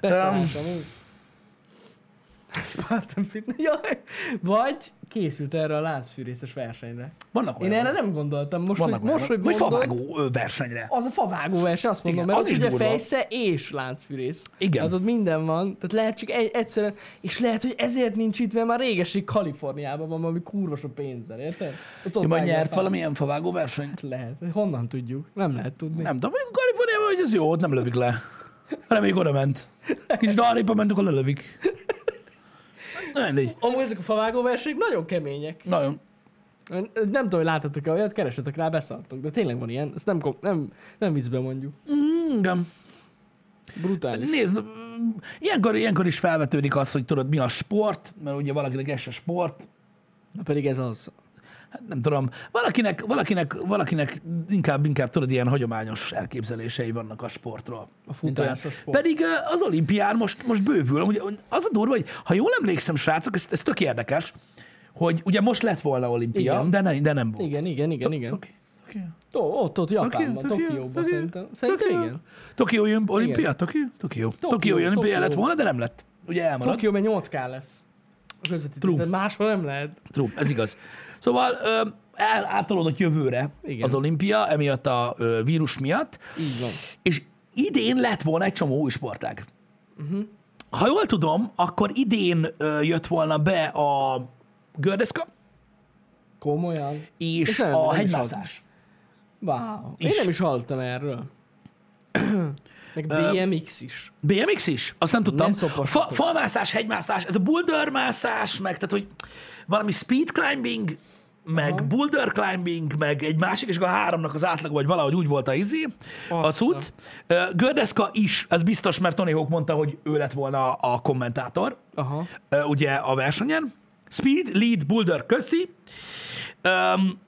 Beszállás amúgy. <laughs> Spartan Fitness. Jaj. Vagy készült erre a láncfűrészes versenyre. Vannak Én olyanok. erre nem gondoltam. Most, Vannak hogy, most, hogy. Vagy favágó versenyre. az a favágó verseny, azt mondom, Igen, mert az az is ugye fejsze és láncfűrész. Igen. Tehát ott minden van, tehát lehet csak egy, egyszerűen, és lehet, hogy ezért nincs itt, mert már régeség Kaliforniában van valami kurva sok pénzzel, érted? Ott, ott Ja, nyert fel. valamilyen favágó versenyt? Lehet. Honnan tudjuk? Nem lehet tudni. Nem tudom, Kaliforniában, hogy ez jó, ott nem lövik le. Reméljük oda ment. Kis <laughs> darépa ment, akkor lelövik. Mindegy. Amúgy ezek a favágó versenyek nagyon kemények. Nagyon. Nem tudom, hogy láttatok-e olyat, keresetek rá, beszartok. De tényleg van ilyen, ezt nem, nem, nem viccben mondjuk. Mm, igen. Brutális. Nézd, ilyenkor, ilyenkor is felvetődik az, hogy tudod, mi a sport, mert ugye valakinek ez a sport, Na pedig ez az. Hát nem tudom, valakinek, valakinek, valakinek inkább, inkább tudod, ilyen hagyományos elképzelései vannak a sportról. A futás, a sport. Pedig az olimpián most, most bővül. Ugye, az a durva, hogy ha jól emlékszem, srácok, ez, ez tök érdekes, hogy ugye most lett volna olimpia, Igen. de, ne, de nem volt. Igen, igen, igen, igen. Toki- Toki- Ó, ott, ott Japánban, Tokió, Tokióban Tokió, szerintem. Szerintem Tokió. igen. Tokió olimpia? Tokió? Tokió. Tokió olimpia Tokió. lett volna, de nem lett. Ugye elmaradt. Tokió, mert 8K lesz. True. Máshol nem lehet. True, ez igaz. Szóval ö, el, átolódott jövőre Igen. az olimpia, emiatt a ö, vírus miatt, Így van. és idén lett volna egy csomó új sportág. Uh-huh. Ha jól tudom, akkor idén ö, jött volna be a gördeszka Komolyan. és És nem- a nem is hegymászás. Wow. Én Is. nem is hallottam erről. <clears throat> Meg BMX is. BMX is? Azt nem tudtam. Ne szopassatok. Fa, falmászás, hegymászás, ez a bouldermászás, meg tehát, hogy valami speed climbing, meg Aha. boulder climbing, meg egy másik, és akkor a háromnak az átlag, vagy valahogy úgy volt a izé, a Azt cucc. Gördeszka is, ez biztos, mert Tony Hawk mondta, hogy ő lett volna a kommentátor, Aha. ugye a versenyen. Speed, lead, boulder, köszi. Um,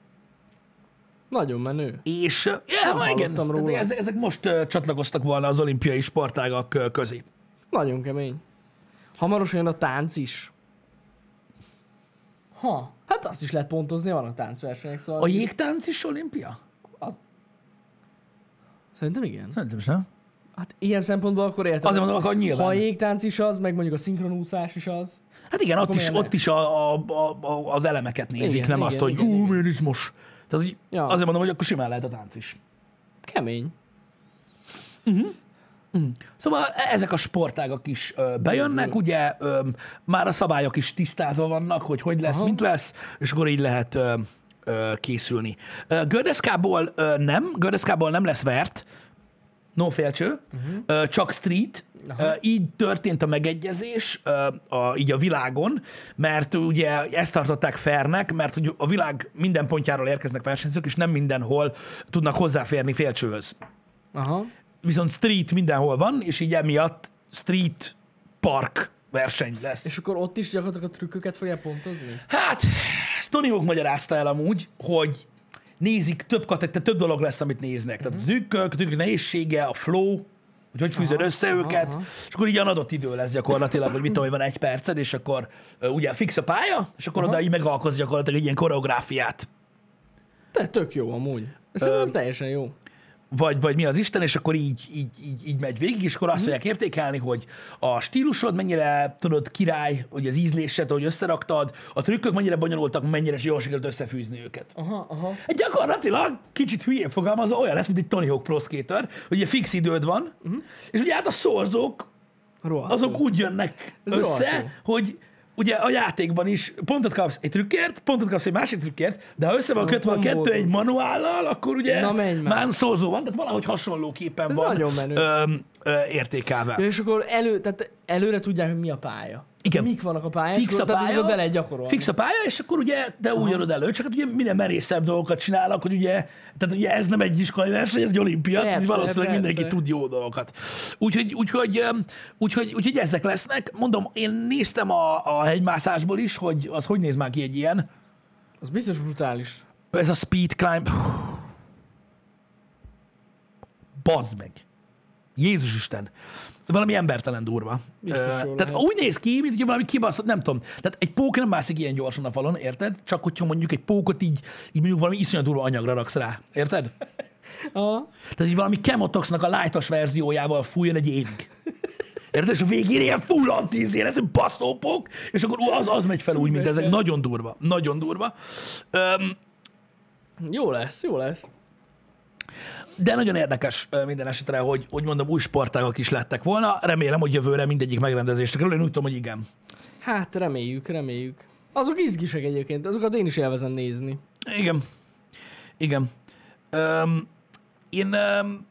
Nagyon menő. és ja, igen, róla. ezek, ezek most uh, csatlakoztak volna az olimpiai sportágak uh, közé. Nagyon kemény. Hamarosan jön a tánc is. Ha, hát azt is lehet pontozni, vannak táncversenyek, szóval... A jégtánc is olimpia? Szerintem igen. Szerintem is, nem? Hát ilyen szempontból akkor érted. Azért mondom, akkor nyilván. Ha a jégtánc is az, meg mondjuk a szinkronúszás is az. Hát igen, ott is, ott is a, a, a, az elemeket nézik, Igen, nem igen, azt, hogy ú, igen. mechanizmus. Tehát, hogy Ja. azért mondom, hogy akkor simán lehet a tánc is. Kemény. Szóval ezek a sportágak is ö, bejönnek, ugye ö, már a szabályok is tisztázva vannak, hogy hogy lesz, Aha. mint lesz, és akkor így lehet ö, ö, készülni. Ö, Gördeszkából ö, nem, Gördeszkából nem lesz vert, no félcső, uh-huh. csak street, Aha. Ö, így történt a megegyezés ö, a, így a világon, mert ugye ezt tartották fairnek, mert hogy a világ minden pontjáról érkeznek versenyzők, és nem mindenhol tudnak hozzáférni félcsőhöz Aha. Viszont street mindenhol van, és így emiatt street park verseny lesz. És akkor ott is gyakorlatilag a trükköket fogják pontozni? hát, ezt Tony Hawk magyarázta el amúgy, hogy nézik több kategória, több dolog lesz, amit néznek. Tehát a trükkök, a trükkök nehézsége, a flow, hogy hogy fűzöd össze aha, őket, aha. és akkor így adott idő lesz gyakorlatilag, hogy mit tudom, hogy van egy perced, és akkor ugye fix a pálya, és akkor Aha. oda így megalkoz gyakorlatilag egy ilyen koreográfiát. De tök jó amúgy. Szerintem az teljesen jó. Vagy, vagy mi az Isten, és akkor így, így, így, így megy végig, és akkor azt Mhm. fogják értékelni, hogy a stílusod mennyire tudod király, hogy az ízlésed, hogy összeraktad, a trükkök mennyire bonyolultak, mennyire jól sikerült összefűzni őket. Aha, aha. Hát Gyakorlatilag kicsit hülyén fogalmazva olyan lesz, mint egy Tony Hawk Pro Skater, hogy ugye fix időd van, uh-huh. és ugye hát a szorzók Rohadt azok úgy jönnek Ez össze, jó. hogy ugye a játékban is pontot kapsz egy trükkért, pontot kapsz egy másik trükkért, de ha össze van kötve a kettő egy manuállal, akkor ugye Na, már. már szózó van, tehát valahogy hasonlóképpen Ez van nagyon menő. ö, ö, értékelve. Ja, és akkor elő, tehát előre tudják, hogy mi a pálya. Igen. Mik vannak a pályán, Fix a pálya, bele gyakorolni. fix a pálya, és akkor ugye te úgy jönöd elő, csak hát ugye minden merészebb dolgokat csinálnak, hogy ugye, tehát ugye ez nem egy iskolai verseny, ez egy olimpia, tehát Persze, valószínűleg persze. mindenki tud jó dolgokat. Úgyhogy, úgyhogy, úgyhogy, úgyhogy ezek lesznek. Mondom, én néztem a, a hegymászásból is, hogy az hogy néz már ki egy ilyen. Az biztos brutális. Ez a speed climb. Bazd meg. Jézus Isten. Valami embertelen durva. Biztos jól Tehát lehet. úgy néz ki, mint hogy valami kibaszott, nem tudom. Tehát egy pók nem mászik ilyen gyorsan a falon, érted? Csak hogyha mondjuk egy pókot így, így mondjuk valami iszonyat durva anyagra raksz rá, érted? <laughs> Aha. Tehát így valami Chemotoxnak a lightos verziójával fújjon egy évig. Érted? És a végén ilyen full antíz, ez egy baszópok, és akkor az, az megy fel úgy, mint ezek. Nagyon durva. Nagyon durva. Öm, Jó lesz, jó lesz. De nagyon érdekes minden esetre, hogy, hogy mondom, új sportágak is lettek volna. Remélem, hogy jövőre mindegyik megrendezésre kerül. Én úgy tudom, hogy igen. Hát reméljük, reméljük. Azok izgisek egyébként, azokat én is élvezem nézni. Igen. Igen. Öm, én öm,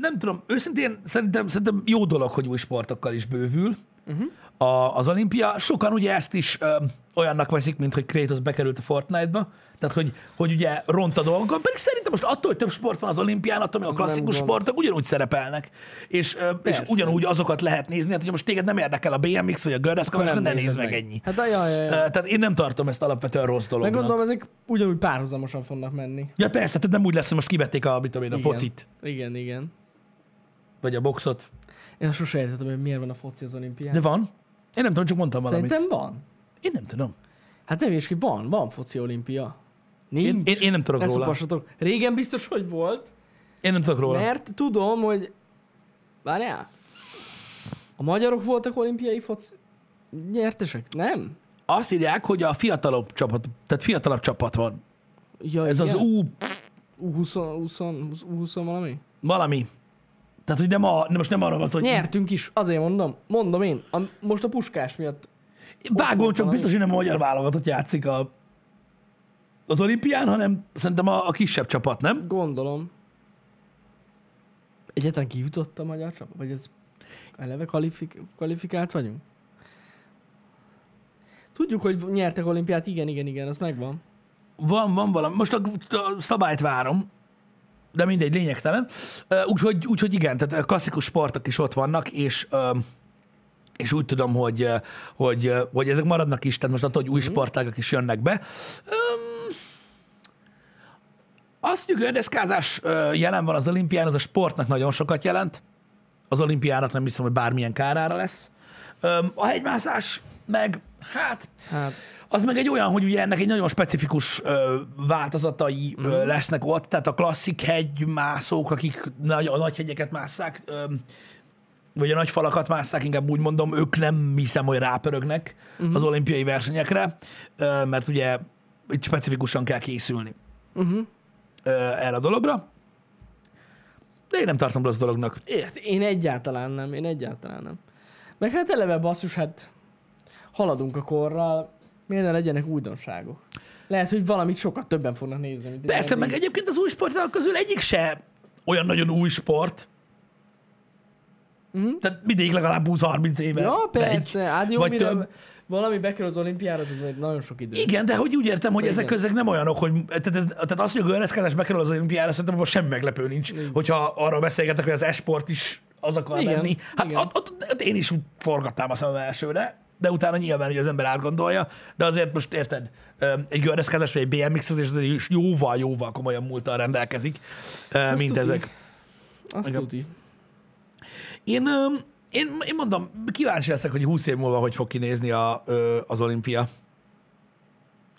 nem tudom, őszintén szerintem, szerintem jó dolog, hogy új sportokkal is bővül uh-huh. A, az olimpia. Sokan ugye ezt is öm, olyannak veszik, mint hogy Kratos bekerült a Fortnite-ba, tehát hogy, hogy ugye ront a dolgokat, pedig szerintem most attól, hogy több sport van az olimpián, attól, még a klasszikus gond. sportok ugyanúgy szerepelnek, és, ö, és ugyanúgy azokat lehet nézni, hát hogyha most téged nem érdekel a BMX vagy a gördeszka, Akkor ne nem nézd meg meg. ennyi. Hát ajaj, ajaj. Ö, Tehát én nem tartom ezt alapvetően rossz Meg dolognak. gondolom, ezek ugyanúgy párhuzamosan fognak menni. Ja persze, tehát nem úgy lesz, hogy most kivették a, mit a focit, Igen, igen. vagy a boxot. Én sose értettem, hogy miért van a foci az olimpián. De van. Én nem tudom, csak mondtam valamit. Szerintem van. Én nem tudom. Hát nem is ki, van, van foci olimpia. Nincs. Én, én, én nem tudok Ne róla. szopassatok. Régen biztos, hogy volt, Én nem tudok róla. mert tudom, hogy... Várjál. A magyarok voltak olimpiai foci... Nyertesek? Nem? Azt írják, hogy a fiatalabb csapat, tehát fiatalabb csapat van. Ja, Ez az igen? U U20, 20, 20, 20 valami? valami. Tehát, hogy nem, a, nem most nem arra van szó, hogy Nyertünk is, azért mondom. Mondom én. A, most a puskás miatt. volt csak biztos, hogy nem a magyar válogatott játszik a, az olimpián, hanem szerintem a, a kisebb csapat, nem? Gondolom. Egyetlen kijutott a magyar csapat? Vagy ez eleve kalifik, kvalifikált vagyunk? Tudjuk, hogy nyertek olimpiát, igen, igen, igen, az megvan. Van, van valami. Most a, a szabályt várom, de mindegy, lényegtelen. Úgyhogy, úgyhogy igen, tehát klasszikus sportok is ott vannak, és és úgy tudom, hogy, hogy, hogy ezek maradnak is, tehát most attól, hogy új sportágak is jönnek be. Azt, hogy a gördeszkázás ö, jelen van az olimpián, az a sportnak nagyon sokat jelent. Az olimpiának nem hiszem, hogy bármilyen kárára lesz. A hegymászás meg, hát Hát, az meg egy olyan, hogy ugye ennek egy nagyon specifikus ö, változatai Mhm. ö, lesznek ott, tehát a klasszik hegymászók, akik nagy, a nagy hegyeket másszák, ö, vagy a nagy falakat másszák, inkább úgy mondom, ők nem hiszem, hogy rápörögnek Mhm. uh-huh. az olimpiai versenyekre, ö, mert ugye itt specifikusan kell készülni uh-huh. ö, erre a dologra. De én nem tartom rossz dolognak. Ért, én egyáltalán nem, én egyáltalán nem. Meg hát eleve basszus, hát haladunk a korral, miért ne legyenek újdonságok? Lehet, hogy valamit sokat többen fognak nézni, mint Persze, meg egyébként az új sportágak közül egyik se olyan nagyon új sport. Mhm. Tehát mindig legalább 20-30 éve. Ja, megy. persze, hát jó, vagy mire több. valami bekerül az olimpiára, az nagyon sok idő. Igen, de hogy úgy értem, hogy Igen. ezek közek nem olyanok, hogy tehát, ez, tehát az, hogy a görreszkázás bekerül az olimpiára, szerintem abban semmi meglepő nincs, hogyha arról beszélgetek, hogy az esport is az akar Igen, lenni. Hát igen. ott, ott, ott, én is úgy forgatnám a szemem elsőre, de utána nyilván, hogy az ember átgondolja, de azért most érted, egy görreszkázás vagy egy BMX az is jóval, jóval komolyan múltal rendelkezik, mint tuti. ezek. Azt Igen. tuti. Én, én, én mondom, kíváncsi leszek, hogy 20 év múlva hogy fog kinézni a, az olimpia.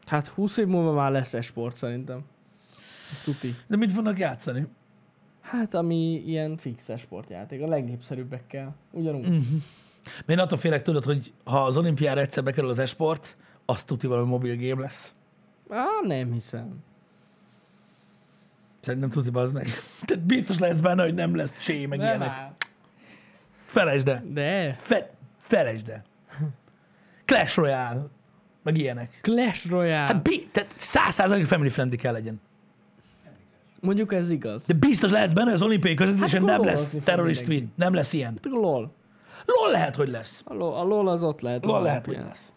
Hát 20 év múlva már lesz esport szerintem. Azt tuti. De mit fognak játszani? Hát ami ilyen fix sportjáték, a legnépszerűbbekkel. Ugyanúgy. Mhm. Én attól félek, tudod, hogy ha az olimpiára egyszer bekerül az esport, azt tuti valami mobil game lesz. Á, nem hiszem. Szerintem tuti az meg. <laughs> Tehát biztos lesz benne, hogy nem lesz csé, meg Nem ilyenek. áll. Felejtsd el. De. Fe, felejtsd el. Clash Royale, meg ilyenek. Clash Royale. Hát Hát, bi- tehát száz százalék family friendly kell legyen. Mondjuk ez igaz. De biztos lehetsz benne, az olimpiai közvetítésen Hát nem lesz terrorist win. Nem lesz ilyen. A LOL. LOL lehet, hogy lesz. A LOL, a LOL az ott lehet. LOL lehet, hogy lesz.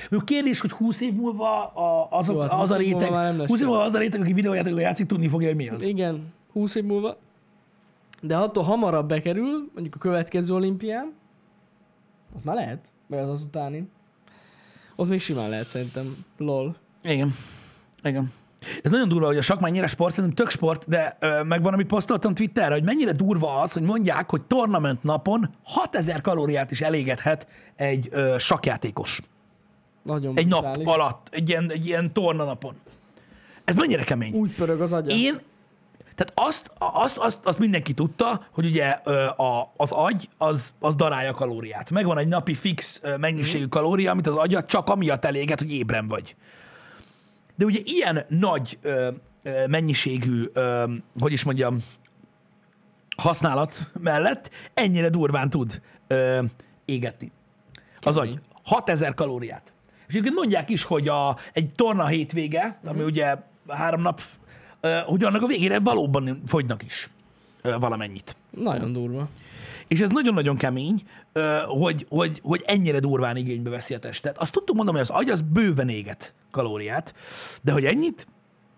Mondjuk kérdés, hogy 20 év múlva a, az, Jó, a, hát az 20 a réteg, már nem lesz 20 év múlva az a réteg, aki videójátékban játszik, tudni fogja, hogy mi az. Igen, 20 év múlva. De attól hamarabb bekerül, mondjuk a következő olimpián, ott már lehet, vagy az az utáni. Ott még simán lehet szerintem, lol. Igen. Igen. Ez nagyon durva, hogy a sakk mennyire sport, szerintem tök sport, de ö, megvan, amit posztoltam Twitterre, hogy mennyire durva az, hogy mondják, hogy tournament napon 6000 kalóriát is elégethet egy ö, sakjátékos. Nagyon Egy nap brutális. alatt, egy ilyen, egy ilyen torna napon. Ez mennyire kemény. Úgy pörög az agya. Én, tehát azt, azt, azt, azt mindenki tudta, hogy ugye ö, a, az agy az, az darálja a kalóriát. Megvan egy napi fix mennyiségű kalória, amit az agyat csak amiatt eléget, hogy ébren vagy. De ugye ilyen nagy ö, ö, mennyiségű, ö, hogy is mondjam, használat mellett ennyire durván tud ö, égetni. Az agy. 6000 kalóriát. És egyébként mondják is, hogy a, egy torna hétvége, ami ugye három nap, ö, hogy annak a végére valóban fogynak is valamennyit. Nagyon durva. És ez nagyon-nagyon kemény, hogy, hogy, hogy ennyire durván igénybe veszi a testet. Azt tudtuk mondani, hogy az agy az bőven éget kalóriát, de hogy ennyit,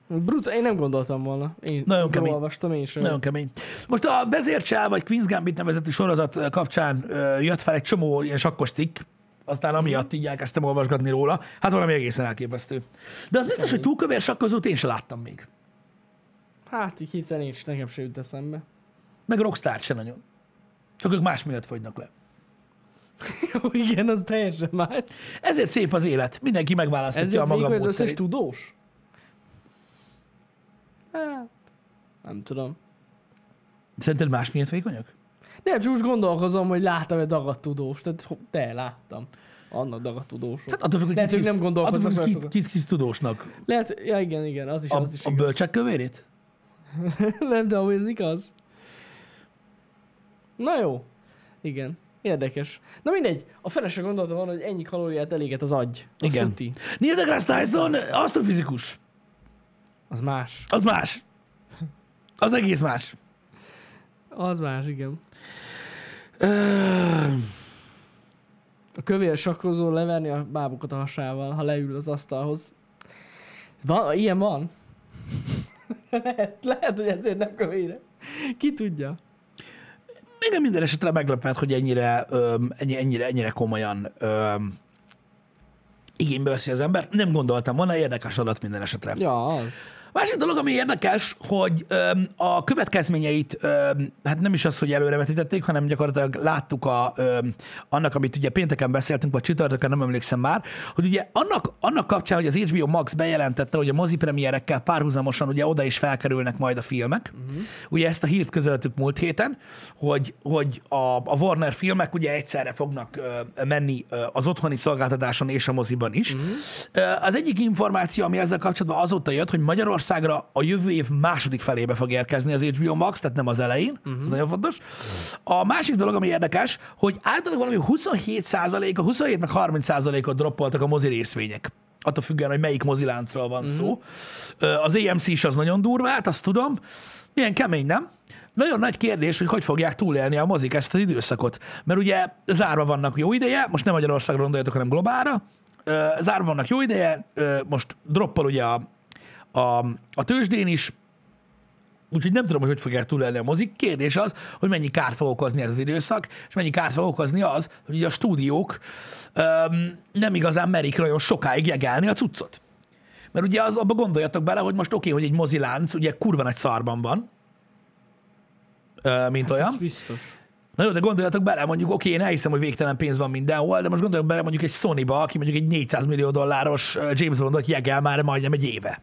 Brutál, én nem gondoltam volna. Én Nagyon kemény. olvastam én sem. Nagyon kemény. Most a vezércsel vagy Queen's Gambit nevezetű sorozat kapcsán jött fel egy csomó ilyen sakkos cikk, aztán amiatt így elkezdtem olvasgatni róla. Hát valami egészen elképesztő. De az biztos, hogy túlkövér sakkozót én sem láttam még. Hát így hirtelen nincs, nekem se jut eszembe. Meg Rockstar se nagyon. Csak ők más miatt fogynak le. Jó, igen, az teljesen más. Ezért szép az élet. Mindenki megválaszthatja a Ezért maga végül az összes tudós? Hát, nem tudom. Szerinted más miatt vékonyak? Nem, csak most gondolkozom, hogy láttam egy dagadt tudós. Tehát, de, láttam. Annak dagadt tudósok. Hát attól függ, hogy Lehet, ők nem gondolkoznak attól függ, hogy kit, kit, kit tudósnak. Lehet, ja igen, igen, az is, A, az is a igaz. bölcsek kövérét? <laughs> nem, de amúgy ez igaz. Na jó. Igen. Érdekes. Na mindegy, a felesre gondoltam volna, hogy ennyi kalóriát eléget az agy. Azt Igen. Tuti. Neil deGrasse Tyson asztrofizikus. Az más. Az más. Az egész más. Az más, igen. A kövér sakkozó leverni a bábukat a hasával, ha leül az asztalhoz. Van, ilyen van? <laughs> lehet, lehet, hogy ezért nem kövére. Ki tudja? Engem minden esetre meglepett, hogy ennyire, öm, ennyi, ennyire, ennyire komolyan öm, igénybe veszi az ember. Nem gondoltam volna, érdekes adat minden esetre. Ja, az. Másik dolog, ami érdekes, hogy öm, a következményeit, öm, hát nem is az, hogy előrevetítették, hanem gyakorlatilag láttuk a, öm, annak, amit ugye pénteken beszéltünk, vagy csütörtökön, nem emlékszem már, hogy ugye annak, annak kapcsán, hogy az HBO Max bejelentette, hogy a mozi premierekkel párhuzamosan ugye oda is felkerülnek majd a filmek. Uh-huh. Ugye ezt a hírt közöltük múlt héten, hogy, hogy a, a Warner filmek ugye egyszerre fognak ö, menni ö, az otthoni szolgáltatáson és a moziban is. Uh-huh. Az egyik információ, ami ezzel kapcsolatban azóta jött, hogy Magyarországra a jövő év második felébe fog érkezni az HBO Max, tehát nem az elején, uh-huh. ez nagyon fontos. A másik dolog, ami érdekes, hogy általában valami 27% a 27 meg 30% ot droppoltak a mozi részvények. Attól függően, hogy melyik moziláncról van uh-huh. szó. Ö, Az AMC is az nagyon durvát, azt tudom. Milyen kemény, nem? Nagyon nagy kérdés, hogy hogy fogják túlélni a mozik ezt az időszakot. Mert ugye zárva vannak jó ideje, most nem Magyarországra gondoljatok, hanem globálra. Zárva vannak jó ideje, most droppol ugye a, a, a tőzsdén is, Úgyhogy nem tudom, hogy hogy fogják túlélni a mozik. Kérdés az, hogy mennyi kárt fog okozni ez az időszak, és mennyi kárt fog okozni az, hogy a stúdiók öm, nem igazán merik nagyon sokáig jegelni a cuccot. Mert ugye az, abba gondoljatok bele, hogy most oké, okay, hogy egy mozilánc ugye kurva nagy szarban van, ö, mint olyan. Ez biztos. Na jó, de gondoljatok bele, mondjuk oké, én elhiszem, hogy végtelen pénz van mindenhol, de most gondoljatok bele mondjuk egy Sony-ba, aki mondjuk egy 400 millió dolláros James Bondot jegel már majdnem egy éve.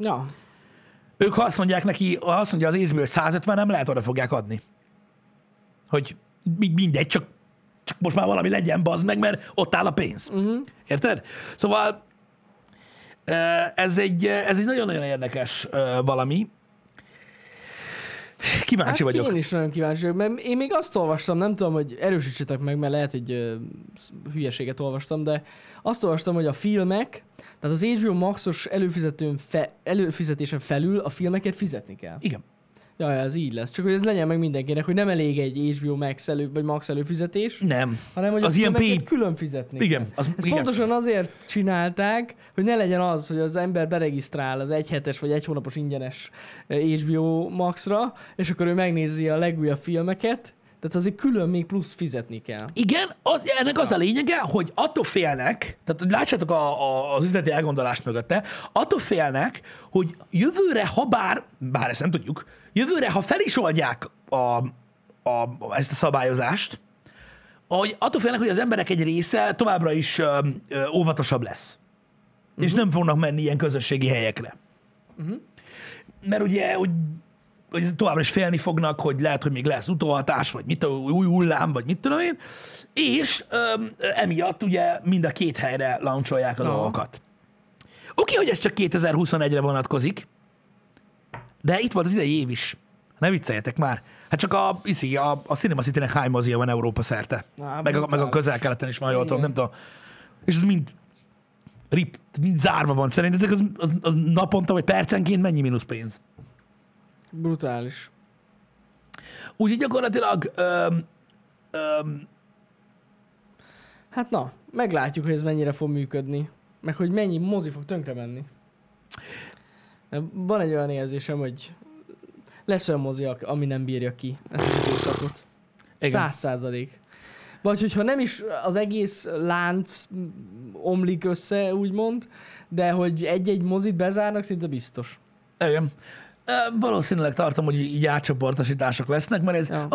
Ja. Ők ha azt mondják neki, ha azt mondja az hogy 150 nem lehet, oda fogják adni. Hogy mi- mindegy, csak, csak most már valami legyen, bazd meg, mert ott áll a pénz. Uh-huh. Érted? Szóval ez egy, ez egy nagyon-nagyon érdekes valami. Kíváncsi hát vagyok. Én is nagyon kíváncsi vagyok, mert én még azt olvastam, nem tudom, hogy erősítsetek meg, mert lehet, hogy ö, hülyeséget olvastam, de azt olvastam, hogy a filmek, tehát az HBO Maxos előfizetőn fe, előfizetésen felül a filmeket fizetni kell. Igen. Ja, ez így lesz. Csak hogy ez legyen meg mindenkinek, hogy nem elég egy HBO Max elő, vagy Max előfizetés, Nem. hanem hogy Az ilyen pay- külön fizetni Igen. Az, Ezt igen. pontosan azért csinálták, hogy ne legyen az, hogy az ember beregisztrál az egy hetes vagy egy hónapos ingyenes eh, HBO Maxra, és akkor ő megnézi a legújabb filmeket, tehát azért külön még plusz fizetni kell. Igen, az, ennek az a lényege, hogy attól félnek, tehát hogy lássátok a, a, az üzleti elgondolást mögötte, attól félnek, hogy jövőre, ha bár, bár ezt nem tudjuk, jövőre, ha fel is oldják a, a, ezt a szabályozást, hogy attól félnek, hogy az emberek egy része továbbra is ö, ö, óvatosabb lesz. Uh-huh. És nem fognak menni ilyen közösségi helyekre. Uh-huh. Mert ugye, hogy hogy továbbra is félni fognak, hogy lehet, hogy még lesz utóhatás, vagy mit, új hullám, vagy mit tudom én, és öm, emiatt ugye mind a két helyre launcholják a Na. dolgokat. Oké, hogy ez csak 2021-re vonatkozik, de itt volt az idei év is. Ne vicceljetek már. Hát csak a, iszi, a, a Cinema City-nek hány mozia van Európa szerte. Á, meg, a, meg a közel-keleten is van, jól tudom, nem tudom. És ez mind rip, mind zárva van. Szerintetek az, az, az naponta vagy percenként mennyi mínusz pénz? Brutális. Úgyhogy gyakorlatilag öm, öm, Hát na, meglátjuk, hogy ez mennyire fog működni. Meg hogy mennyi mozi fog tönkre menni. Van egy olyan érzésem, hogy lesz olyan mozi, ami nem bírja ki ezt az időszakot. Száz százalék. Vagy hogyha nem is az egész lánc omlik össze, úgymond, de hogy egy-egy mozit bezárnak, szinte biztos. Igen. Valószínűleg tartom, hogy így átcsoportosítások lesznek, mert ez, Ja.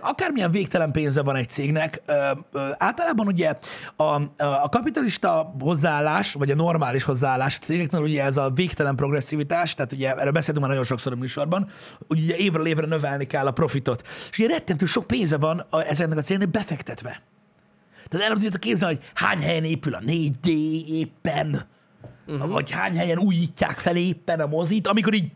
akármilyen végtelen pénze van egy cégnek, általában ugye a, a kapitalista hozzáállás, vagy a normális hozzáállás a cégeknél ugye ez a végtelen progresszivitás, tehát ugye erről beszéltünk már nagyon sokszor a műsorban, hogy ugye évről évre növelni kell a profitot. És ugye rettentő sok pénze van a, ezeknek a cégeknek befektetve. Tehát el tudjátok képzelni, hogy hány helyen épül a 4D éppen, uh-huh. vagy hány helyen újítják fel éppen a mozit, amikor így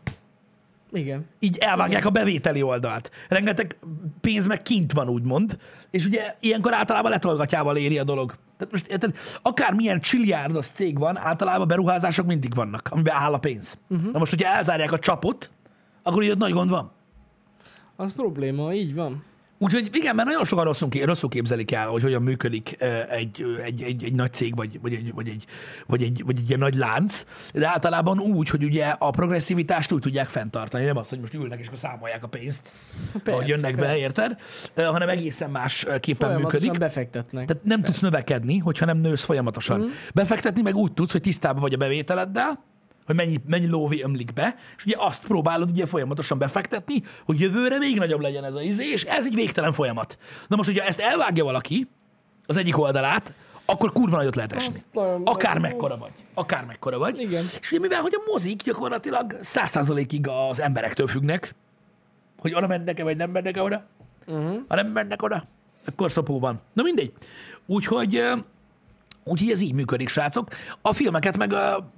Igen. így elvágják a bevételi oldalt. Rengeteg pénz meg kint van, úgymond, és ugye ilyenkor általában letolgatjával éri a dolog. Tehát most érted, akármilyen csilliárdos cég van, általában beruházások mindig vannak, amiben áll a pénz. Uh-huh. Na most, hogyha elzárják a csapot, akkor így ott nagy gond van. Az probléma, így van. Úgyhogy igen, mert nagyon sokan rosszul, rosszul képzelik el, hogy hogyan működik egy, egy, egy, egy nagy cég, vagy, vagy, egy, vagy, egy, vagy, egy, vagy egy ilyen nagy lánc, de általában úgy, hogy ugye a progresszivitást úgy tudják fenntartani, nem az, hogy most ülnek és akkor számolják a pénzt, Persze, ahogy jönnek be, persze. érted? Hanem egészen más képen működik. befektetnek. Tehát nem tudsz növekedni, hogyha nem nősz folyamatosan. Mm. Befektetni meg úgy tudsz, hogy tisztában vagy a bevételeddel, hogy mennyi, mennyi lóvé ömlik be, és ugye azt próbálod ugye folyamatosan befektetni, hogy jövőre még nagyobb legyen ez a izé, és ez egy végtelen folyamat. Na most, hogyha ezt elvágja valaki, az egyik oldalát, akkor kurva nagyot lehet esni. Azt nagyon- Akár mekkora vagy. Akár mekkora vagy. Igen. És ugye mivel, hogy a mozik gyakorlatilag száz százalékig az emberektől függnek, hogy oda mennek-e, vagy nem mennek-e oda. Uh-huh. Ha nem mennek oda, akkor szopó van. Na mindegy. Úgyhogy, úgyhogy ez így működik, srácok. A filmeket meg,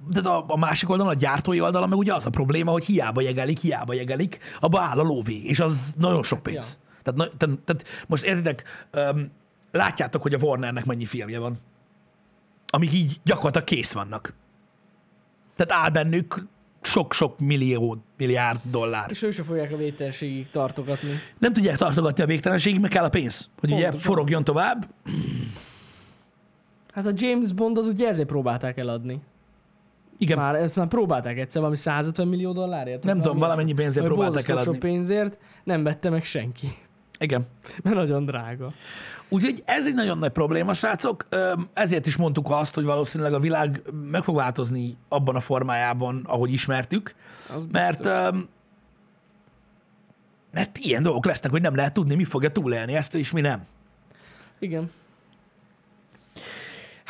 de a, a másik oldalon, a gyártói oldalon meg ugye az a probléma, hogy hiába jegelik, hiába jegelik, abba áll a lóvé, és az nagyon sok pénz. Tehát, na, tehát, tehát most értitek, öm, látjátok, hogy a Warnernek mennyi filmje van, amik így gyakorlatilag kész vannak. Tehát áll bennük sok-sok millió, milliárd dollár. És ők se fogják a vételségig tartogatni. Nem tudják tartogatni a végtelenségig, meg kell a pénz, hogy ugye Pontosan. forogjon tovább. Hát a James Bondot ugye ezért próbálták eladni. Igen, Már ezt már próbálták egyszer, valami 150 millió dollárért? Nem tudom, valamennyi pénzért próbálták eladni. pénzért nem vette meg senki. igen. <laughs> Mert nagyon drága. Úgyhogy ez egy nagyon nagy probléma, srácok. Ezért is mondtuk azt, hogy valószínűleg a világ meg fog változni abban a formájában, ahogy ismertük, Az mert, biztos. mert ilyen dolgok lesznek, hogy nem lehet tudni, mi fogja túlélni ezt, és mi nem. Igen.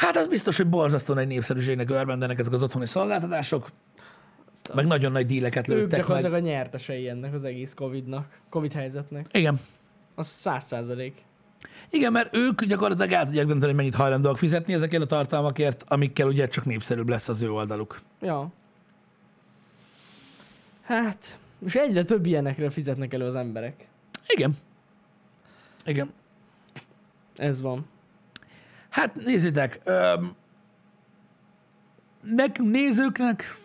Hát az biztos, hogy borzasztó nagy népszerűségnek örvendenek ezek az otthoni szolgáltatások, meg nagyon nagy díleket Ők lőttek meg. gyakorlatilag a nyertesei ennek az egész Covid-nak, Covid helyzetnek. Igen. Az száz százalék. Igen, mert ők gyakorlatilag el tudják dönteni, hogy mennyit hajlandóak fizetni ezekért a tartalmakért, amikkel ugye csak népszerűbb lesz az ő oldaluk. Ja. Hát, És egyre több ilyenekre fizetnek elő az emberek. Igen. Igen. Ez van. Hát nézzétek, öm, nekünk nézőknek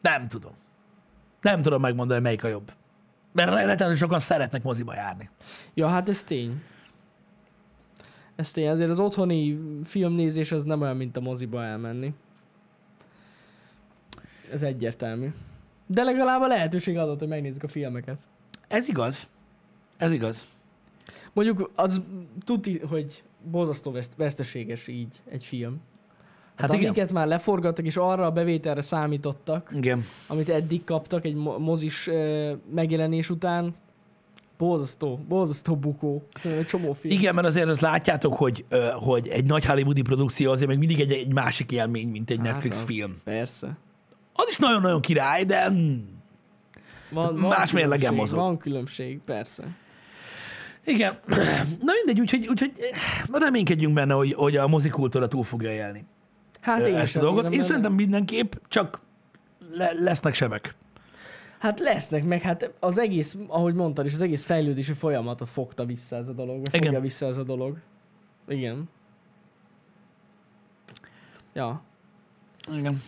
nem tudom. Nem tudom megmondani, melyik a jobb. Mert rettenetesen sokan szeretnek moziba járni. Ja, hát ez tény. Ez tény, azért az otthoni filmnézés az nem olyan, mint a moziba elmenni. Ez egyértelmű. De legalább a lehetőség adott, hogy megnézzük a filmeket. Ez igaz. Ez igaz. Mondjuk az tuti, hogy borzasztó veszt- veszteséges így egy film. Hát, Hát igen. amiket már leforgattak, és arra a bevételre számítottak, Igen. amit eddig kaptak egy mo- mozis megjelenés után, borzasztó, borzasztó bukó. Egy csomó film. Igen, mert azért azt látjátok, hogy, hogy egy nagy hollywoodi produkció azért még mindig egy, egy másik élmény, mint egy Netflix Hát az, film. Persze. Az is nagyon-nagyon király, de mm, Van, Más mérlegen mozog. Van különbség, persze. Igen. <clears throat> Na mindegy, úgyhogy, úgyhogy eh, reménykedjünk benne, hogy, hogy a mozikultúra túl fogja élni Hát én ezt a dolgot. Én benne. szerintem mindenképp, csak le, lesznek sebek. Hát lesznek, meg hát az egész, ahogy mondtad is, az egész fejlődési folyamatot fogta vissza ez a dolog, vagy Igen. fogja vissza ez a dolog. Igen. Ja. Igen.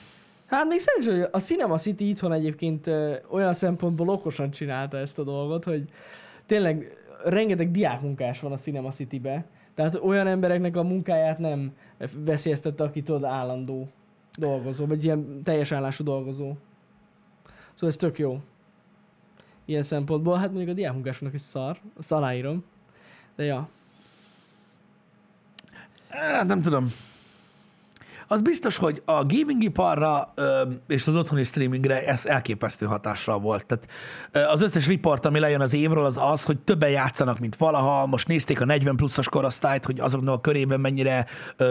Hát még szerencsé, hogy a Cinema City itthon egyébként olyan szempontból okosan csinálta ezt a dolgot, hogy tényleg rengeteg diákmunkás van a Cinema City-be. Tehát olyan embereknek a munkáját nem veszélyeztette, aki tudod állandó dolgozó, vagy ilyen teljes állású dolgozó. Szóval ez tök jó. Ilyen szempontból, hát mondjuk a diákmunkásoknak is szar, azt aláírom. De ja, nem tudom. Az biztos, hogy a gamingiparra és az otthoni streamingre ez elképesztő hatással volt. Tehát az összes riport, ami lejön az évről, az az, hogy többen játszanak, mint valaha. Most nézték a 40 pluszos korosztályt, hogy azoknak a körében mennyire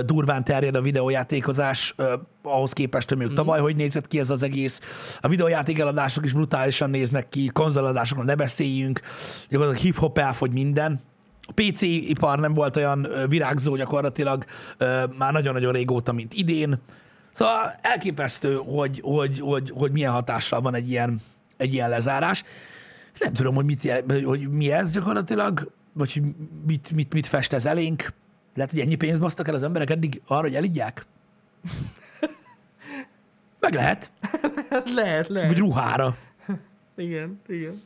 durván terjed a videójátékozás, ahhoz képest, hogy mondjuk tavaly hogy nézett ki ez az egész. A videójáték eladások is brutálisan néznek ki, konzoladásokról ne beszéljünk, gyakorlatilag hip-hop elfogy minden. A PC ipar nem volt olyan virágzó gyakorlatilag már nagyon-nagyon régóta, mint idén. Szóval elképesztő, hogy, hogy, hogy, hogy milyen hatással van egy ilyen, egy ilyen lezárás. Nem tudom, hogy, mit, jel- hogy mi ez gyakorlatilag, vagy hogy mit, mit, mit fest ez elénk. Lehet, hogy ennyi pénzt basztak el az emberek eddig arra, hogy elidják? <laughs> Meg lehet. <laughs> lehet, lehet. Vagy ruhára. Igen, igen.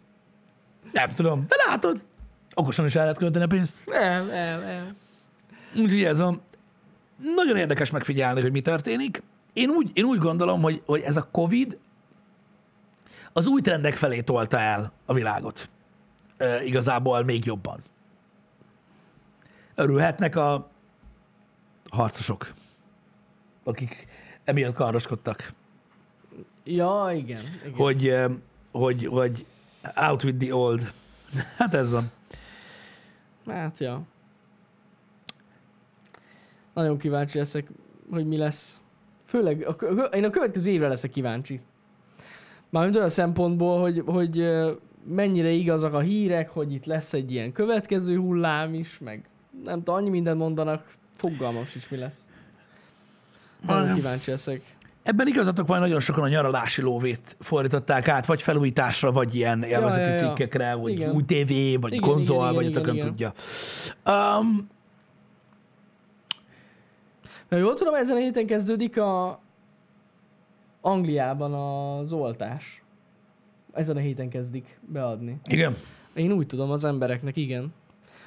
Nem tudom. De látod, okosan is el lehet költeni a pénzt. Nem, nem, nem. Úgyhogy ez a... Nagyon érdekes megfigyelni, hogy mi történik. Én úgy, én úgy gondolom, hogy, hogy ez a Covid az új trendek felé tolta el a világot. E, igazából még jobban. Örülhetnek a harcosok, akik emiatt kardoskodtak, Ja, igen. igen. hogy, hogy, hogy out with the old. <laughs> Hát ez van. Hát, ja. Nagyon kíváncsi leszek, hogy mi lesz. Főleg, a, én a következő évre leszek kíváncsi. Mármint olyan szempontból, hogy, hogy mennyire igazak a hírek, hogy itt lesz egy ilyen következő hullám is, meg nem tudom, annyi mindent mondanak, fogalmam sincs, mi lesz. Nagyon kíváncsi leszek. Ebben igazatok van, nagyon sokan a nyaralási lóvét fordították át, vagy felújításra, vagy ilyen élvezeti ja, ja. cikkekre, vagy Igen. új tévé, vagy Igen, konzol, igen, vagy igen, tudja. Um, Na jól tudom, ezen a héten kezdődik a Angliában az oltás. Ezen a héten kezdik beadni. igen, Én úgy tudom az embereknek, igen.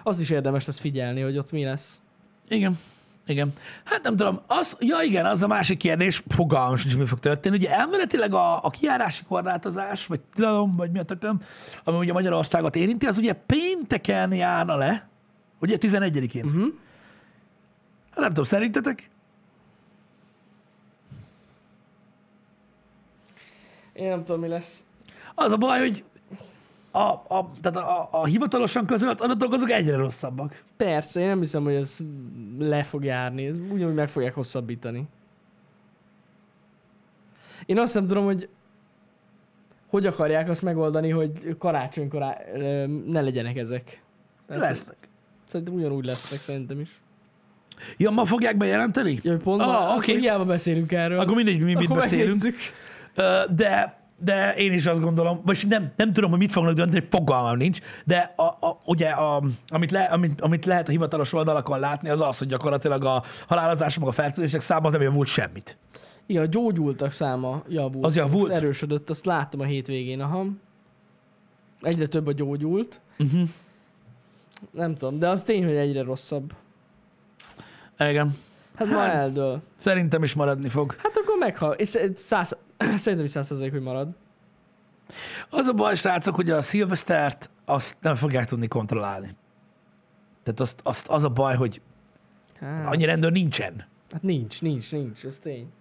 Azt is érdemes lesz figyelni, hogy ott mi lesz. igen, igen. Hát nem tudom, az, ja igen, az a másik kérdés, fogalmam sincs, mi fog történni. Ugye elméletileg a, a kiárási korlátozás, vagy tilalom, vagy mi a tököm, ami ugye Magyarországot érinti, az ugye pénteken járna le, ugye 11-én. Uh-huh. Hát nem tudom, szerintetek? Én nem tudom, mi lesz. Az a baj, hogy a, a, tehát a, a, hivatalosan közölt adatok azok egyre rosszabbak. Persze, én nem hiszem, hogy ez le fog járni. Ugyanúgy meg fogják hosszabbítani. Én azt nem tudom, hogy hogy akarják azt megoldani, hogy karácsonykor ne legyenek ezek. Tehát Lesznek. Szerintem ugyanúgy lesznek, szerintem is. Ja, ma fogják bejelenteni? Ja, pont Ah, oké. okay. hiába beszélünk erről. Akkor mindegy, mi mit Akkor beszélünk. megnézzük. De, de én is azt gondolom, vagy nem, nem tudom, hogy mit fognak dönteni, fogalmam nincs, de a, a, ugye, a, amit, le, amit, amit lehet a hivatalos oldalakon látni, az az, hogy gyakorlatilag a halálozások, meg a fertőzések száma az nem javult semmit. Igen, a gyógyultak száma javult. Az javult? Most erősödött, azt láttam a hétvégén, aha. Egyre több a gyógyult. Uh-huh. Nem tudom, de az tény, hogy egyre rosszabb. Igen. Hát, ma Hát- eldől. Szerintem is maradni fog. Hát meghal. És sz- száz... <clears throat> Szerintem is száz hogy marad. Az a baj, srácok, hogy a Szilvesztert azt nem fogják tudni kontrollálni. Tehát azt, azt, az a baj, hogy Hát, annyi rendőr nincsen. hát nincs, nincs, nincs, ez tény.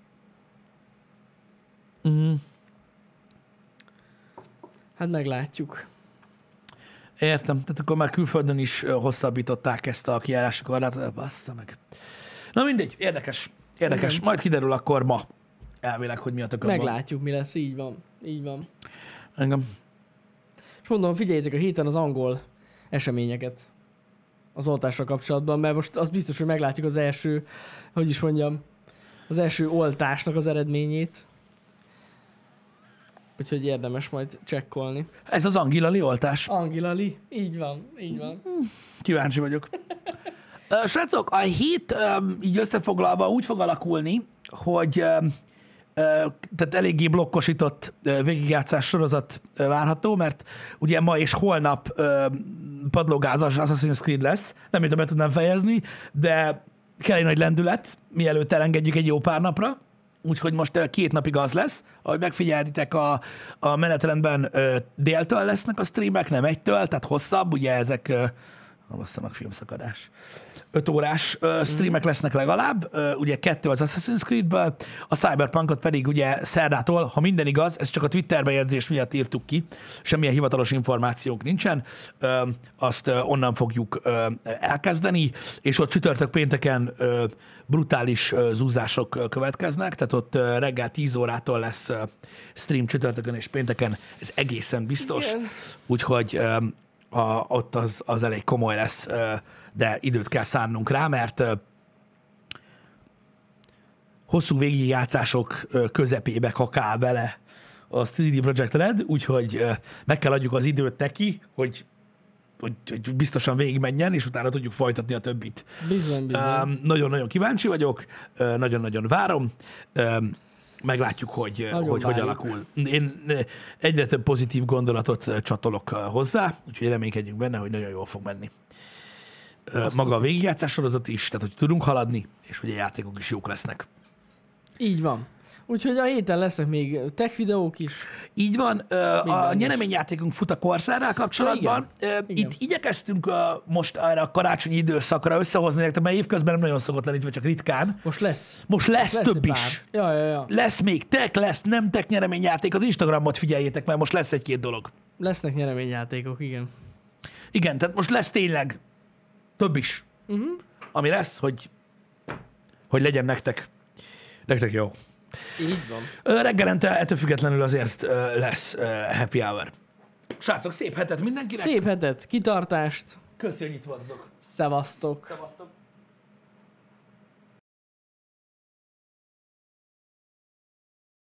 Uh-huh. Hát meglátjuk. Értem, tehát akkor már külföldön is hosszabbították ezt a kijárási korlátot, bassza meg. Na mindegy, érdekes, érdekes. Igen. Majd kiderül akkor ma elvileg, hogy mi a tökön van. Meglátjuk, mi lesz, így van. Így van. Engem. És mondom, figyeljétek a héten az angol eseményeket az oltásra kapcsolatban, mert most az biztos, hogy meglátjuk az első, hogy is mondjam, az első oltásnak az eredményét. Úgyhogy érdemes majd csekkolni. Ez az angilali oltás. Angela Lee, így van, így van. Kíváncsi vagyok. Srácok, a hét így összefoglalva úgy fog alakulni, hogy tehát eléggé blokkosított végigjátszás sorozat várható, mert ugye ma és holnap padlógázas Assassin's Creed lesz. Nem tudom, be tudnám fejezni, de kell egy nagy lendület, mielőtt elengedjük egy jó pár napra. Úgyhogy most két napig az lesz, ahogy megfigyeltitek a, a menetrendben déltől lesznek a streamek, nem egytől, tehát hosszabb, ugye ezek ö, a basszanak filmszakadás. 5 órás ö, streamek lesznek legalább, ö, ugye kettő az Assassin's Creed-ből, a Cyberpunkot pedig ugye szerdától, ha minden igaz, ez csak a Twitter bejegyzés miatt írtuk ki, semmilyen hivatalos információnk nincsen, ö, azt ö, onnan fogjuk ö, elkezdeni, és ott csütörtök pénteken ö, brutális ö, zúzások ö, következnek, tehát ott ö, reggel 10 órától lesz ö, stream csütörtökön és pénteken, ez egészen biztos, Igen. úgyhogy ö, a, ott az, az elég komoly lesz, ö, de időt kell szánnunk rá, mert hosszú végigjátszások közepébe kakál bele a CD Projekt Red, úgyhogy meg kell adjuk az időt neki, hogy, hogy, hogy biztosan végigmenjen, és utána tudjuk folytatni a többit. Bizony, bizony. Nagyon-nagyon kíváncsi vagyok, nagyon-nagyon várom. Meglátjuk, hogy Nagyon hogy, hogy alakul. Én egyre több pozitív gondolatot csatolok hozzá, úgyhogy reménykedjünk benne, hogy nagyon jól fog menni. Ö, Maga a végigjátszás sorozat is, tehát hogy tudunk haladni, és hogy a játékok is jók lesznek. Így van. Úgyhogy a héten lesznek még tech videók is. Így van, ö, a Minden. nyereményjátékunk fut a Corsairrel kapcsolatban. Igen. Itt igyekeztünk ö, most erre a karácsonyi időszakra összehozni nektek, mert évközben nem nagyon szokott lenni, vagy csak ritkán. Most lesz. Most lesz, lesz több is. Ja, ja, ja. Lesz még tek, lesz nem tek nyereményjáték. Az Instagramot figyeljétek, mert most lesz egy-két dolog. Lesznek nyereményjátékok, igen. Igen, tehát most lesz tényleg több is. Uh-huh. Ami lesz, hogy, hogy legyen nektek, nektek jó. Így van. Reggelente ettől függetlenül azért lesz happy hour. Srácok, szép hetet mindenkinek. Szép hetet, kitartást, Köszönjük, hogy itt voltatok. szevasztok. Szevasztok.